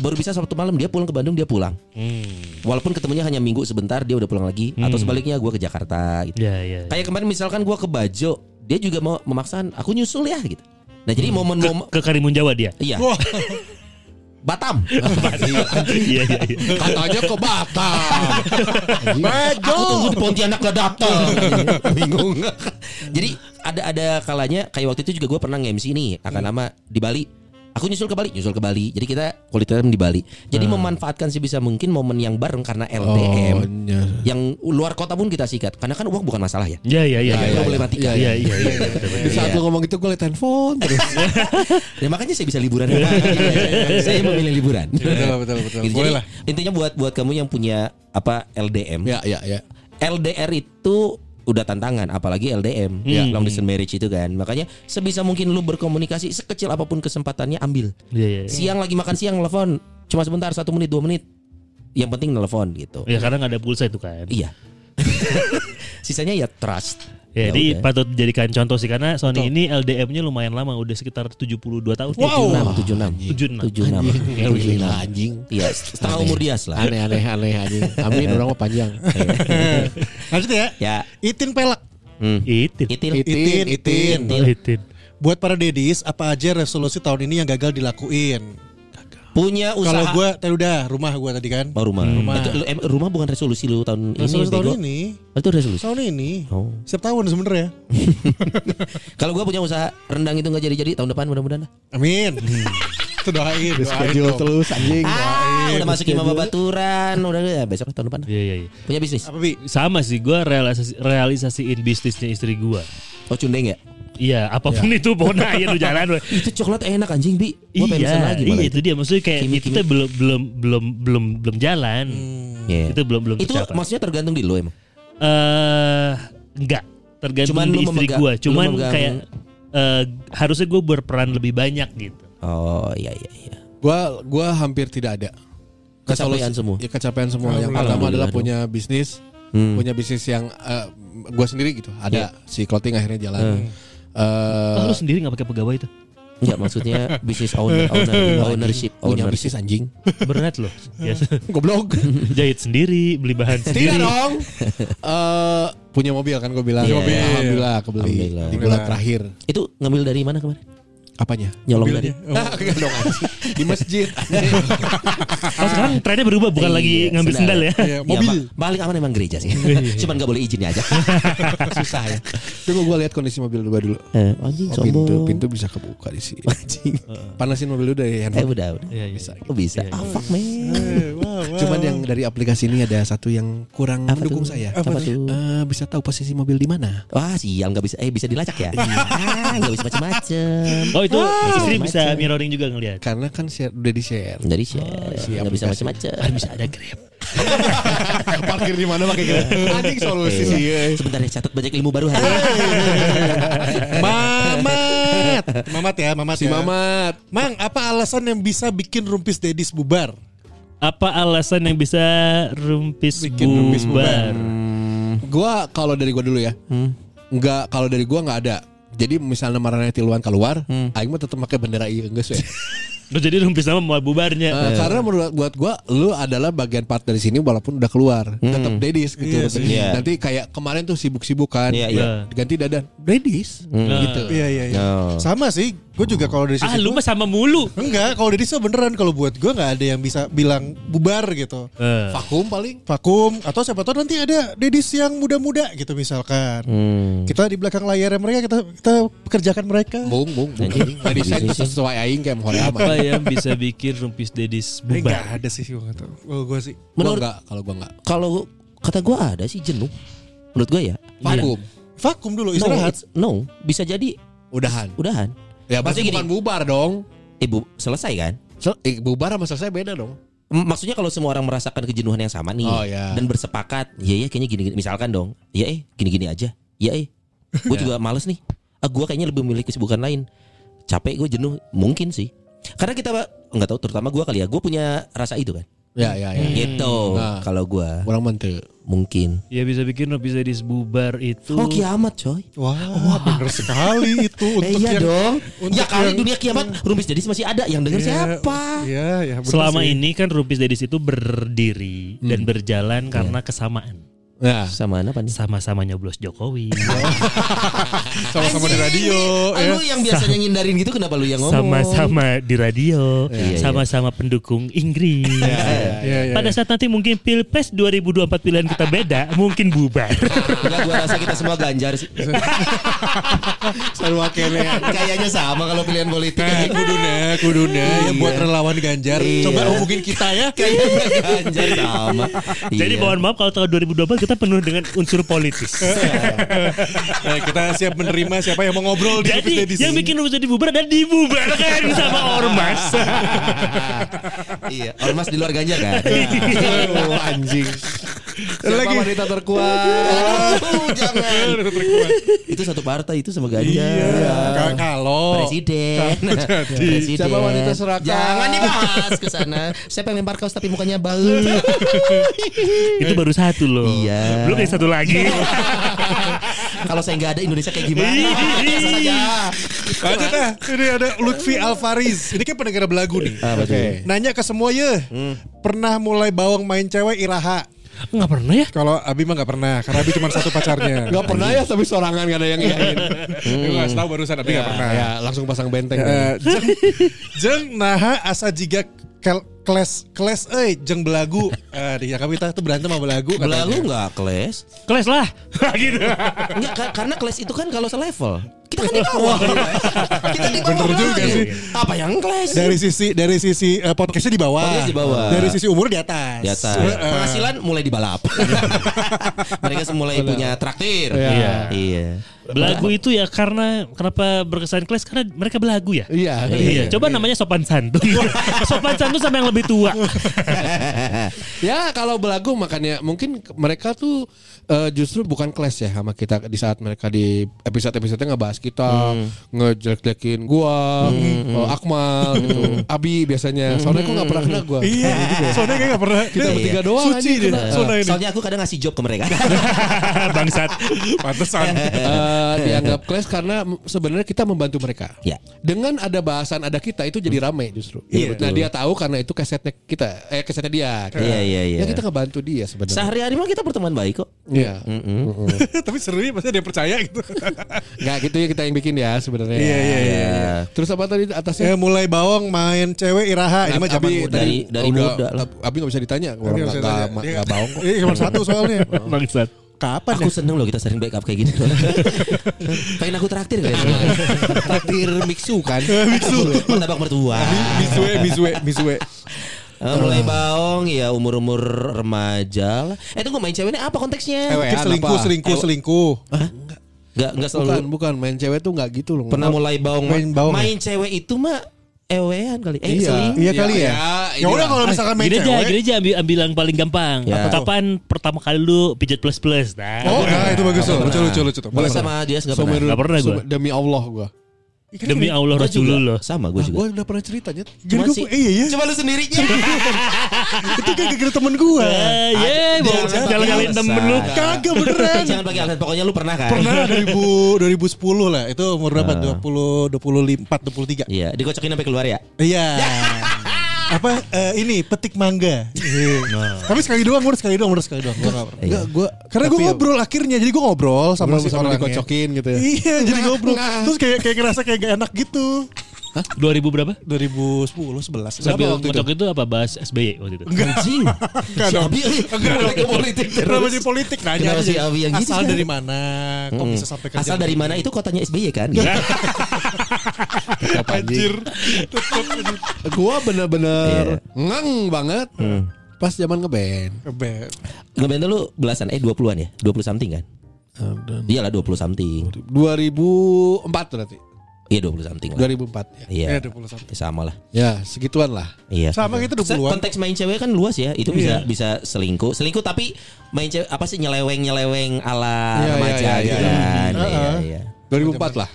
Baru bisa Sabtu malam dia pulang ke Bandung dia pulang. Walaupun ketemunya hanya Minggu sebentar dia udah pulang lagi atau sebaliknya gua ke Jakarta gitu. Ya ya. Kayak kemarin misalkan gua ke Bajo, dia juga mau memaksakan aku nyusul ya gitu. Nah, jadi momen-momen Ke Karimun Jawa dia. iya. <laughs> Batam. <laughs> Iya iya iya. Katanya ke Batam. <laughs> Aku tunggu di Pontianak gak datang. Bingung. Jadi ada ada kalanya kayak waktu itu juga gue pernah nge-MC nih akan lama di Bali. Aku nyusul ke Bali, nyusul ke Bali. Jadi kita quality time di Bali. Jadi memanfaatkan sebisa mungkin momen yang bareng karena LDM. Oh, iya. Yang luar kota pun kita sikat. Karena kan uang bukan masalah ya. Iya iya iya. Ada iya, problematika. Iya iya iya. Di saat Iya. lu ngomong itu gue liat handphone terus. <laughs> Ya makanya saya bisa liburan. <laughs> saya memilih liburan. betul betul betul. Gitu. Boleh Jadi, lah. Intinya buat buat kamu yang punya apa LDM. Ya ya ya. LDR itu udah tantangan apalagi LDM ya long distance marriage itu kan. Makanya sebisa mungkin lu berkomunikasi sekecil apa pun kesempatannya ambil. Iya iya. iya. siang lagi makan siang telepon cuma sebentar satu menit dua menit. Yang penting telepon gitu. Ya karena nggak ada pulsa itu kan. iya. <laughs> Sisanya ya trust Ya, Ya jadi udah. patut dijadikan contoh sih karena Sony ini LDM-nya lumayan lama, udah sekitar 72 tahun. Wow. tujuh enam tujuh enam 76. tujuh enam tujuh enam anjing. iya setengah umur dia lah Aneh aneh aneh anjing. Amin orang mah panjang. <laughs> Lanjut ya. ya Itin pelak. hmm. Itin. Itil Itin, itin. Oh, Itin. Buat para dedis, apa aja resolusi tahun ini yang gagal dilakuin? Punya usaha Kalau gue tadi udah rumah gue tadi kan. oh, rumah Rumah. Itu, lu- em, rumah bukan resolusi lu tahun Resolusi ini tahun bego. ini, Oh, itu resolusi tahun ini. oh Setiap tahun sebenarnya. <laughs> Kalau gue punya usaha rendang itu nggak jadi-jadi tahun depan mudah-mudahan. lah. Amin. <laughs> Itu doain, doain Schedule terus anjing. Ah, udah masukin mama baturan, udah ya besok tahun depan. Iya iya iya. Punya bisnis. Apa bi? Sama sih gua realisasi realisasiin bisnisnya istri gua. Oh cundeng ya? Iya, apa pun itu pokoknya aja lu jalan. <laughs> Itu coklat enak anjing bi. Gua pengen Iya, pesan lagi iya itu dia maksudnya kayak Kimi- itu tuh belum belum belum belum belum jalan. Iya. Itu belum belum Itu tercapai. maksudnya tergantung di lo emang. Eh enggak, tergantung Cuman di lu istri memegang- gua. lu Cuman memegang- kayak eh, harusnya gue berperan lebih banyak gitu. Oh iya iya iya. Gua gua hampir tidak ada. Kecapean semua. Ya kecapean semua. Yang pertama adalah punya bisnis, Hmm. punya bisnis yang eh, gua sendiri gitu. Ada si clothing akhirnya jalan. Eh, Oh, lu sendiri nggak pakai pegawai itu? Enggak maksudnya bisnis owner, <laughs> owner ownership, punya ownership. bisnis anjing. Berat loh. Ya, Goblok. <laughs> jahit sendiri, beli bahan Tidak sendiri. dong. Eh punya mobil kan gue bilang. Iya. Mobil. Alhamdulillah kebeli Alhamdulillah. di bulan terakhir. Itu ngambil dari mana kemarin? Apanya? Nyolong dari. Ah, enggak dong. Di masjid. Oh, sekarang trennya berubah bukan lagi Iya, ngambil sendal ya. Iya, mobil. ma- paling aman emang gereja sih. Cuman gak boleh izinnya aja. <laughs> Susah ya. Tunggu gue lihat kondisi mobil dulu dulu. Eh, anjing Oh, pintu pintu bisa kebuka di sini. Anjing. Panasin mobil dari Eh handphone. udah udah. Iya, iya. Bisa. Oh bisa. Ah fuck man. Cuman yang dari aplikasi ini ada satu yang kurang Apa mendukung tuh? saya. Apa tuh? Eh, bisa tahu posisi mobil di mana? Wah sial nggak bisa eh bisa dilacak ya? Ah nggak bisa macem-macem. Oh itu istri bisa mirroring juga ngelihat. Karena kan share, udah di share. Dari share si nggak bisa aplikasi. macem-macem. Bisa ada grab. <laughs> Parkir di mana pakai gitu. <laughs> Anjing solusi sih. Eh, Sebentar ya catat banyak ilmu baru hari. ini. Mamat. Mamat ya, Mamat Si ya. Mamat. Mang, apa alasan yang bisa bikin Rumpis Dedis bubar? Apa alasan yang bisa rumpis Bikin rumpis bubar? Gua kalau dari gua dulu ya. Enggak kalau dari gua nggak ada. Jadi misalnya marahnya tiluan keluar, aing mah tetap pakai bendera ieu geus we. Lo <laughs> jadi rumpis sama mau bubarnya. Eh, karena menurut buat gua lu adalah bagian part dari sini walaupun udah keluar. Tetap dedis gitu. Iya sih. Iya. Nanti kayak kemarin tuh sibuk-sibuk kan. Iya, iya. Diganti dadan. Dedis. Gitu. Iya, iya, iya. Oh. Sama sih, gue juga kalau dari sisi ah lu mah sama mulu. Enggak, kalau dari saya beneran kalau buat gue nggak ada yang bisa bilang bubar gitu. Eh. Vakum paling. Vakum atau siapa tahu nanti ada dedis yang muda-muda gitu misalkan. Hmm. Kita di belakang layarnya mereka kita kita pekerjakan mereka. Bung, bung, bung. Dedis sesuai aing kayak mau Apa yang bisa bikin rumpis dedis Eh, nggak bubar? ada sih gue tahu. Oh, gue sih. Gua Menurut enggak, kalau gua enggak. kalau kata gue ada sih jenuh. Menurut gue ya. Vakum. Vakum dulu No, istirahat. it's- no, bisa jadi Udahan. udahan. Ya berarti gini. bukan bubar dong. Ibu selesai kan? Sel- eh, bubar sama selesai beda dong. M- Maksudnya kalau semua orang merasakan kejenuhan yang sama nih Oh, ya. dan bersepakat, ya ya kayaknya gini-gini misalkan dong. Ya eh gini-gini aja. Ya eh. Gue <laughs> Ya. juga males nih. Ah gue kayaknya lebih memilih kesibukan lain. Capek gue jenuh mungkin sih. Karena kita nggak tahu terutama gue kali ya. Gue punya rasa itu kan. Ya ya ya. Gitu. Nah. Kalau gua Kurang mantu. mungkin. Ya bisa bikin Robi Zedis bubar itu. Oh kiamat coy. Wah, bener sekali itu <laughs> Eh, untuk iya yang dong. untuk Ya kali yang- dunia kiamat Rumpis Dedis masih ada yang denger Iya, siapa? Iya, ya. Selama sih. ini kan Rupis Dedis itu berdiri dan berjalan karena kesamaan. Ya. Sama apa nih? Sama-sama nyoblos Jokowi. <laughs> sama-sama di radio Ah, ya. Lu yang biasanya ngindarin gitu kenapa lu yang ngomong? Sama-sama di radio. Iya, iya. Sama-sama pendukung Inggris. Iya, iya, Pada saat nanti mungkin Pilpres 2024 pilihan kita beda, mungkin bubar. Enggak gua rasa kita semua ganjar sih. <laughs> Kene. Kayaknya sama kalau pilihan politik. Nah, kuduna, kuduna ya buat relawan Ganjar. Iya. Coba hubungin kita ya. Kayaknya ganjar sama. Jadi Iya. mohon maaf kalau tahun 2024 kita penuh dengan unsur politis. Nah, <laughs> kita siap menerima siapa yang mau ngobrol di Jadi Dedis. yang bikin Rupis Dedis bubar dan dibubarkan <laughs> sama ormas. Iya, ormas di luar ganjar kan? <laughs> Aduh, anjing. Siapa Lagi. wanita terkuat? Jangan. itu satu partai itu sama ganjar. Iya. Ka- Kalau Presiden. Presiden. Siapa wanita serakah? Jangan dibahas ke sana. Saya pengen lempar kaos tapi mukanya bau. <laughs> itu baru satu loh. Iya. Belum yang satu lagi. <laughs> Kalau saya nggak ada Indonesia kayak gimana? Biasa saja. Lanjut ah. Ini ada Lutfi Alfariz. Ini kan pendengar belagu nih. Ah. Oke. Nanya ke semua ya. Pernah mulai bawang main cewek iraha? Enggak pernah ya? Kalau Abi mah gak pernah, karena Abi cuma satu pacarnya. <laughs> Gak pernah ya tapi sorangan gak ada yang iyain. Gue gak tahu barusan, Abi gak pernah. Ya, langsung pasang benteng. Eh, jeng, jeng naha asa jiga kel, kles kles euy jeng belagu. Eh di kami itu berantem sama belagu. katanya. Belagu nggak keles? Kelas lah. <laughs> gitu. Enggak, ka- karena keles itu kan kalau selevel. Kita kan di bawah. Kita di bawah. Bener juga lagi. sih. Apa yang keles? Dari sisi dari sisi eh, podcastnya di bawah. Podcast di bawah. Dari sisi umur di atas. di atas. Eh, Penghasilan mulai di balap. <laughs> Mereka semula punya traktir. Iya. Iya. Belagu itu ya karena kenapa berkesan kelas karena mereka belagu ya. Iya. Iya, coba namanya sopan santun. <laughs> sopan santun sama yang lebih tua. <laughs> Ya kalau belagu makanya mungkin mereka tuh eh, justru bukan kelas ya sama kita di saat mereka di episode-episode ngebahas kita, ngejelek-jelekin gua, eh, Akmal gitu, Abi biasanya. Soalnya kok nggak pernah kena gua. Iya, soalnya kayak gak pernah. Kita Iya. bertiga doang Suci kena. Soalnya ini. Soalnya aku kadang ngasih job ke mereka. <laughs> Bangsat. Pantesan. <laughs> Eh, dianggap kelas karena sebenarnya kita membantu mereka. Ya. Dengan ada bahasan ada kita itu jadi ramai justru. Iya, nah dia tahu karena itu kesetnya kita, eh kesetnya dia. Iya, iya, iya. Ya kita ngebantu dia sebenarnya. Sehari-hari mah kita berteman baik kok. Iya. <laughs> Tapi seru ya, pasti yang percaya gitu. <laughs> Nggak gitu ya kita yang bikin ya sebenarnya. Iya, iya, iya. Ya. Terus apa tadi atasnya? Ya mulai bawang main cewek iraha. Ini mah zaman Abi muda. dari- dari udah- muda lah. Abi nggak bisa ditanya. Abi Orang nggak nggak bisa tanya. nggak Dia- nggak baong kok. Iya, cuma satu soalnya. <laughs> Bangsat. Kapan Aku ya? seneng loh kita sering backup kayak gini. Pengen aku traktir kali ya. Traktir mixu kan. Biksu. Martabak mertua. Misue, misue, misue. Eh, mulai baong ya umur-umur remaja lah. Eh tunggu main cewek ini apa konteksnya? Apa? selingkuh, selingkuh, selingkuh. Gak nggak selalu Bukan, bukan main cewek tuh nggak gitu loh. pernah mulai baong Main baong main cewek itu mah ewean kali. Eh Iya. Iya kali ya. Ya, Ya udah kalau misalkan main Gini aja, cewek. gini aja ambil, ambil yang paling gampang. Ya. Apa Kapan pertama kali lu pijat plus plus? Nah, Oh, nah itu bagus tuh. Lucu, lucu, lucu tuh. Boleh sama dia nggak pernah. Nggak pernah gua. seumur- Demi Allah gua. demi Allah Gua juga. Rasulullah. Sama gue Gue juga. udah pernah cerita Nyet. Jadi Cuman gue, sih- iya ya. Coba lu sendiri. <laughs> Itu kayak gara temen gue. Eh, mau Jangan nyalain pakai temen lu. Kagak beneran. Jangan pakai alasan. Pokoknya lu pernah kan? Pernah <laughs> 2000 2010 lah. Itu umur berapa? 20 24 23. Iya, dikocokin sampai keluar ya. Iya. <laughs> Apa eh, ini petik mangga. Tapi sekali doang, udah sekali doang, udah sekali doang. Gua. Iya. Enggak, gua Karena gue tapi- ngobrol akhirnya, jadi gue ngobrol sama si orangnya. dikocokin gitu ya. Iya, jadi ngobrol. Terus kayak kayak ngerasa kayak gak enak gitu. 2000 berapa? 2010 11. Sambil Berapa waktu itu? itu apa bahas SBY waktu itu? Anjing. Enggak Si dong. Abi ke politik. Kenapa di politik nanya Kenapa aja. si Abi yang Asal dari mana? Kok bisa sampai? Asal dari mana itu kotanya SBY kan? <laughs> Anjir. Gua bener-bener Iya. ngang banget pas zaman ngeband. Kebet. Ngeband lu belasan eh 20-an ya? 20 something kan? Iyalah 20 something. 2004 berarti. Iya 20 something lah. 2004 ya. Iya. Ya 20 something. Sama lah. Ya, segituan lah. Iya. Sama gitu Se- 20-an. Konteks main cewek kan luas ya. Itu bisa bisa selingkuh. Selingkuh tapi main cewek apa sih nyeleweng-nyeleweng ala Iya, remaja iya, iya, gitu iya. kan. Iya, iya. 2004 lah.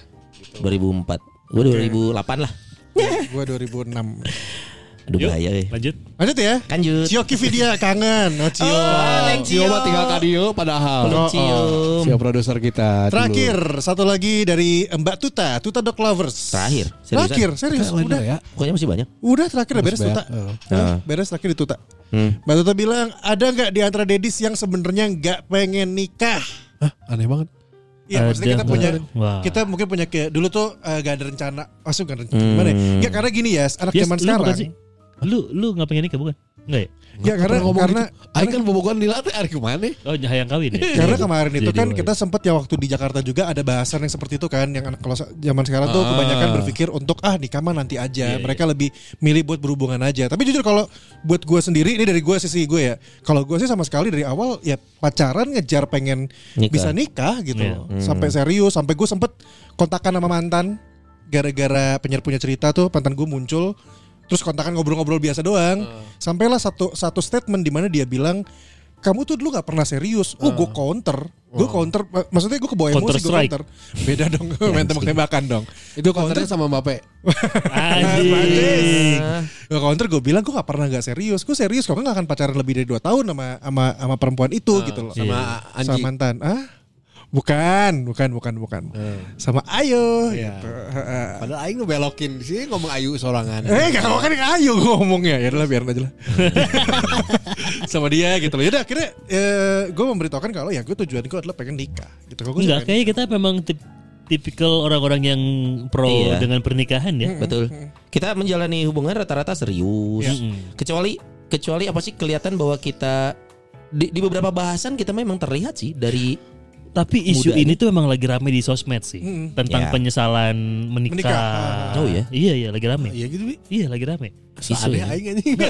2004. Gue 2008 lah. Gue 2006. Aduh Yuk, bahaya eh. lanjut. Lanjut ya. Lanjut. Cio Kividia kangen. Oh, <laughs> Cio. Cio mah tinggal kadio padahal. Belum cium. Cio produser kita. dulu. Terakhir satu lagi dari Mbak Tuta, Tuta Dog Lovers. Terakhir. Seriusan? Terakhir, serius. Kalender Udah, ya. Pokoknya masih banyak. udah terakhir udah beres Tuta. Hah, Beres terakhir di Tuta. Hmm. Mbak Tuta bilang ada nggak di antara Dedis yang sebenarnya nggak pengen nikah? Hah, aneh banget. Iya, maksudnya kita punya? Wah. kita mungkin punya kayak dulu tuh eh, gak ada rencana, maksud gak ada rencana gimana ya? Hmm. Ya karena gini ya, anak Yes, zaman sekarang. sih? Lu lu nggak pengen nikah bukan? Enggak ya? Ya karena ngomong karena gitu. Aing kan bobogohan dilatih hari ke mana? Oh, hayang kawin ya? <laughs> Karena kemarin itu kan kita sempat ya waktu di Jakarta juga ada bahasan yang seperti itu kan yang anak kalau zaman sekarang tuh Ah. kebanyakan berpikir untuk ah nikah mah nanti aja. Iya, Mereka lebih milih buat berhubungan aja. Tapi jujur kalau buat gue sendiri ini dari gue sisi gue ya. Kalau gue sih sama sekali dari awal ya pacaran ngejar pengen Nikah. bisa nikah gitu Iya. loh. Sampai serius sampai gue sempet kontakan sama mantan gara-gara penyiar punya cerita tuh mantan gue muncul terus kontakan ngobrol-ngobrol biasa doang. Sampailah satu satu statement di mana dia bilang kamu tuh dulu gak pernah serius. Oh, gue counter. Gue counter. mak- Maksudnya gue kebawa Counter emosi gue counter. Beda dong. <laughs> main tembak-tembakan dong. Itu kontennya sama Mbappe. Anjing. Gue counter gue bilang gue gak pernah gak serius. Gue serius kok gak akan pacaran lebih dari 2 tahun sama sama sama perempuan itu gitu loh. Sama Sama Anji. mantan. Ah? Bukan, bukan, bukan, bukan. Sama Ayo Iya. gitu. Padahal Aing ngebelokin di sini ngomong Ayu sorangan. Eh gak mau kan Ayo ngomongnya Ya udah biar aja lah <laughs> Sama dia gitu loh Ya udah akhirnya eh, Gue memberitahukan kalau ya gue tujuan gue adalah pengen nikah gitu. Gue Enggak, kayaknya kita memang tip- tipikal orang-orang yang pro Iya. dengan pernikahan ya. Betul. Kita menjalani hubungan rata-rata serius. Mm-mm. Kecuali kecuali apa sih kelihatan bahwa kita di, di beberapa bahasan kita memang terlihat sih dari Tapi isu Muda ini tuh memang lagi rame di sosmed sih Mm-mm. tentang Ya. penyesalan menikah. Menikah. Oh ya? Iya iya lagi rame. Iya gitu, Bi. Iya lagi rame. isu ya.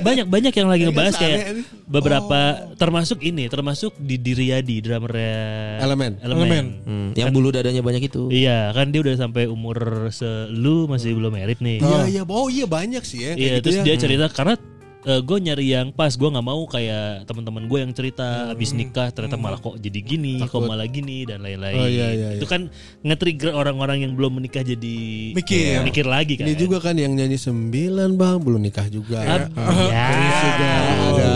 Banyak banyak yang lagi Aing ngebahas kayak beberapa termasuk ini termasuk di Diriadi drummernya Elemen. Elemen. Elemen. Hmm, yang bulu dadanya banyak itu. Iya kan dia udah sampai umur selu masih belum merit nih. Iya, iya. Oh iya banyak sih ya. Iya gitu terus ya. dia cerita karena gue nyari yang pas gue nggak mau kayak teman-teman gue yang cerita abis nikah ternyata malah kok jadi gini kok malah gini dan lain-lain Oh, iya, iya, itu iya. kan nge-trigger orang-orang yang belum menikah jadi Mikir. ya, mikir lagi kan Ini juga kan yang nyanyi sembilan bang belum nikah juga. Ab- ya. Ada.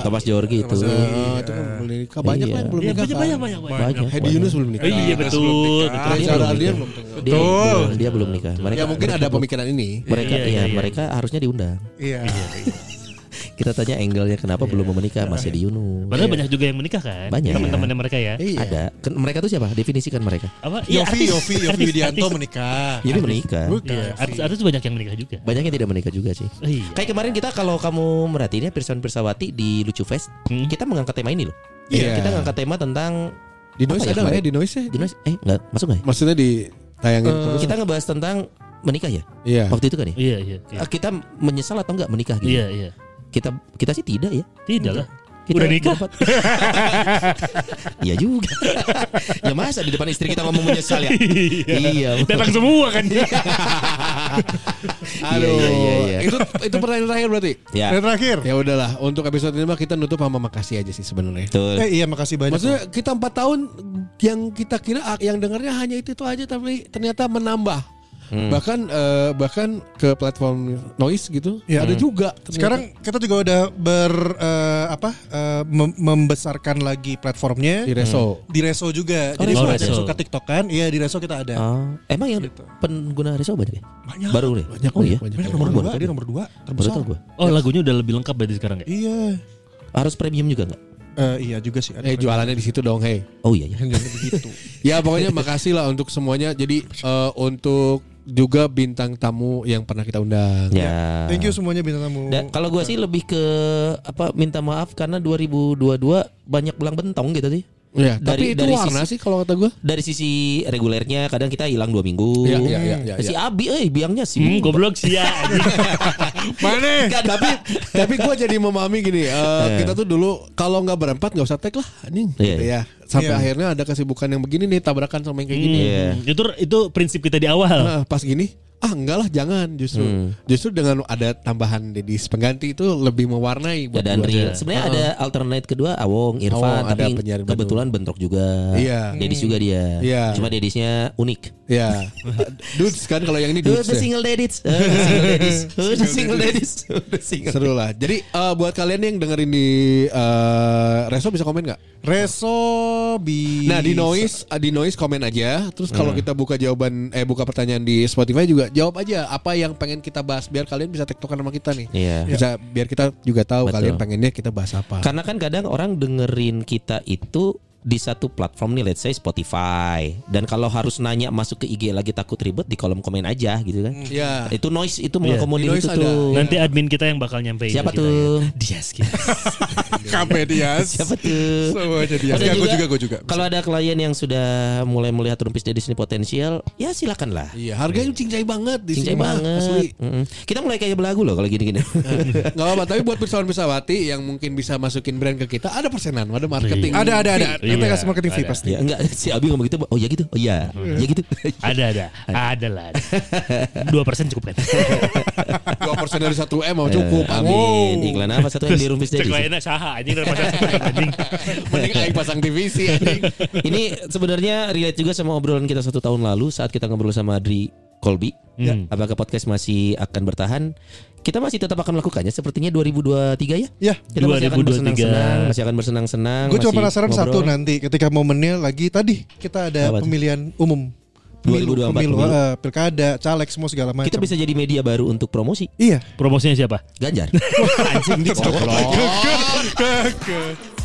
Thomas Jorgi itu. Oh, itu kan belum nikah banyak Iya. lah yang belum Iya, nikah. banyak, kan. banyak, banyak, banyak. Banyak. Hedi Yunus belum nikah. Oh, iya betul, betul. Reza belum Ardian nikah. belum nikah. Dia, belum, dia belum nikah. Mereka Ya mungkin mereka ada pemikiran ini. Mereka Iya, iya, iya, iya. mereka harusnya diundang. Iya. Kita tanya angle-nya kenapa belum mau menikah masih di Yunus. Padahal banyak juga yang menikah kan Banyak. teman-temannya mereka ya Iya. Ada. Kan mereka tuh siapa? Definisikan mereka. apa Iya, Yofi, artis- Yofi, Yofi artis- Widianto artis- menikah. Jadi menikah. Bukan. Iya, artis-artis tuh banyak yang menikah juga Banyak yang tidak menikah juga sih. Oh, iya. Kayak kemarin kita kalau kamu merhatiin ya Pirsawan Pirsawati di Lucu Fest, Hmm. kita mengangkat tema ini loh. Iya. Kita ngangkat tema tentang Di noise ya ada nggak ya di noise ya? di noise- eh enggak masuk nggak? ya? Maksudnya di tayangin Eh, terus. Kita ngebahas tentang menikah ya? Iya. Waktu itu kan ya? iya iya iya Eh, Kita menyesal atau enggak menikah gitu? iya iya Kita kita sih tidak ya. tidak lah Kita Udah nikah? <laughs> Iya juga. ya masa di depan istri kita ngomong menyesal ya? iya. datang semua kan Aduh. Iya, iya, iya. Itu itu pertanyaan terakhir berarti. Ya. Dan terakhir. Ya udahlah, untuk episode ini mah kita nutup sama makasih aja sih sebenarnya. Betul. Eh, iya makasih banyak. Maksudnya kita empat tahun yang kita kira yang dengarnya hanya itu itu aja tapi ternyata menambah. Hmm. Bahkan eh, bahkan ke platform noise gitu Ya. ada juga. ternyata. Sekarang kita juga udah ber eh, apa eh, mem- membesarkan lagi platformnya di Reso. di Reso juga. Oh, Jadi Reso ada. yang suka TikTok kan, iya di Reso kita ada. Oh, emang yang Gitu. pengguna Reso banyak ya? Banyak. Baru nih. Banyak, oh iya. banyak, Banyak nomor Baru dua, tahu. dia nomor dua terbesar. gue. oh lagunya udah lebih lengkap berarti sekarang ya Iya. Harus premium juga nggak? Eh, iya juga sih. ada Eh jualannya di situ dong, hey. Oh iya ya. Jangan begitu. Ya pokoknya makasih lah untuk semuanya. Jadi eh, untuk juga bintang tamu yang pernah kita undang. Ya. Thank you semuanya bintang tamu. Dan kalau gue sih lebih ke apa minta maaf karena 2022 banyak belang bentong gitu sih. Ya, Dari- tapi itu dari warna sih kalau kata gue. Dari sisi regulernya kadang kita hilang dua minggu. Iya, iya, iya, iya, si iya. Abi, eh biangnya sih. hmm, goblok sih ya <laughs> Mana? tapi tapi gue jadi memahami gini eh, kita tuh dulu kalau nggak berempat nggak usah tag lah anjing Iya, gitu iya. ya sampai Iya. akhirnya ada kesibukan yang begini nih tabrakan sama yang kayak gini Iya. Hmm, itu itu prinsip kita di awal Nah, pas gini ah enggak lah jangan justru Hmm. justru dengan ada tambahan Dedis pengganti itu lebih mewarnai buat Ya, dan. Ria. Sebenarnya ada alternate kedua Awong, Irfan, Awong, ada tapi penyiar kebetulan bentrok juga. Iya. Dedis juga dia. Iya. Cuma Dedisnya unik. Ya. Dudes kan kalau yang ini dudes. the ya. single the single <laughs> the single single Seru lah. Jadi eh, buat kalian yang dengerin di eh, Reso bisa komen nggak? Reso bi Nah di noise di noise komen aja. Terus kalau kita buka jawaban eh buka pertanyaan di Spotify juga jawab aja apa yang pengen kita bahas biar kalian bisa tektokan sama kita nih. Iya. Bisa biar kita juga tahu Betul. kalian pengennya kita bahas apa. Karena kan kadang orang dengerin kita itu di satu platform nih let's say Spotify dan kalau harus nanya masuk ke IG lagi takut ribet di kolom komen aja gitu kan Iya. itu noise itu Iya. mengakomodir Di noise itu ada. tuh Nanti admin kita yang bakal nyampein Siapa tuh? ya. Dias <laughs> kita. Kamedias. siapa tuh Semuanya dia. Ada Ya, gue juga, gue juga. Kalau ada klien yang sudah mulai melihat rumpis di sini potensial, ya silakan lah. Iya, harganya cincai banget di Cincai sini banget. Asli. Kita mulai kayak belagu loh kalau gini-gini. Gak apa-apa, tapi buat pirsawan pirsawati yang mungkin bisa masukin brand ke kita ada persenan, ada marketing. Ada ada ada. Iya, Kita kasih marketing fee pasti. ya enggak si Abi ngomong gitu. Oh ya gitu. Oh iya. Ya gitu. <laughs> Ada ada. Ada lah. <laughs> Dua persen cukup kan? <laughs> Dua persen dari satu m mau cukup. Eh, Amin. Iklan apa satu yang di rumpis Cek Dedis? lainnya saha anjing daripada anjing. Mending aing pasang TVC anjing. Ini sebenarnya relate juga sama obrolan kita satu tahun lalu saat kita ngobrol sama Adri Colby. Ya, Hmm. Apakah podcast masih akan bertahan? Kita masih tetap akan melakukannya sepertinya 2023 ya. Ya. Kita masih akan 2023. bersenang-senang, masih akan bersenang-senang. Gue cuma penasaran ngobrol. satu nanti ketika momennya lagi tadi kita ada Apa pemilihan umum. Pemilu, 2024 pemilu, pemilu. eh, pilkada, caleg semua segala macam. Kita bisa jadi media baru untuk promosi. Iya. Promosinya siapa? Ganjar. <laughs> Anjing di <laughs>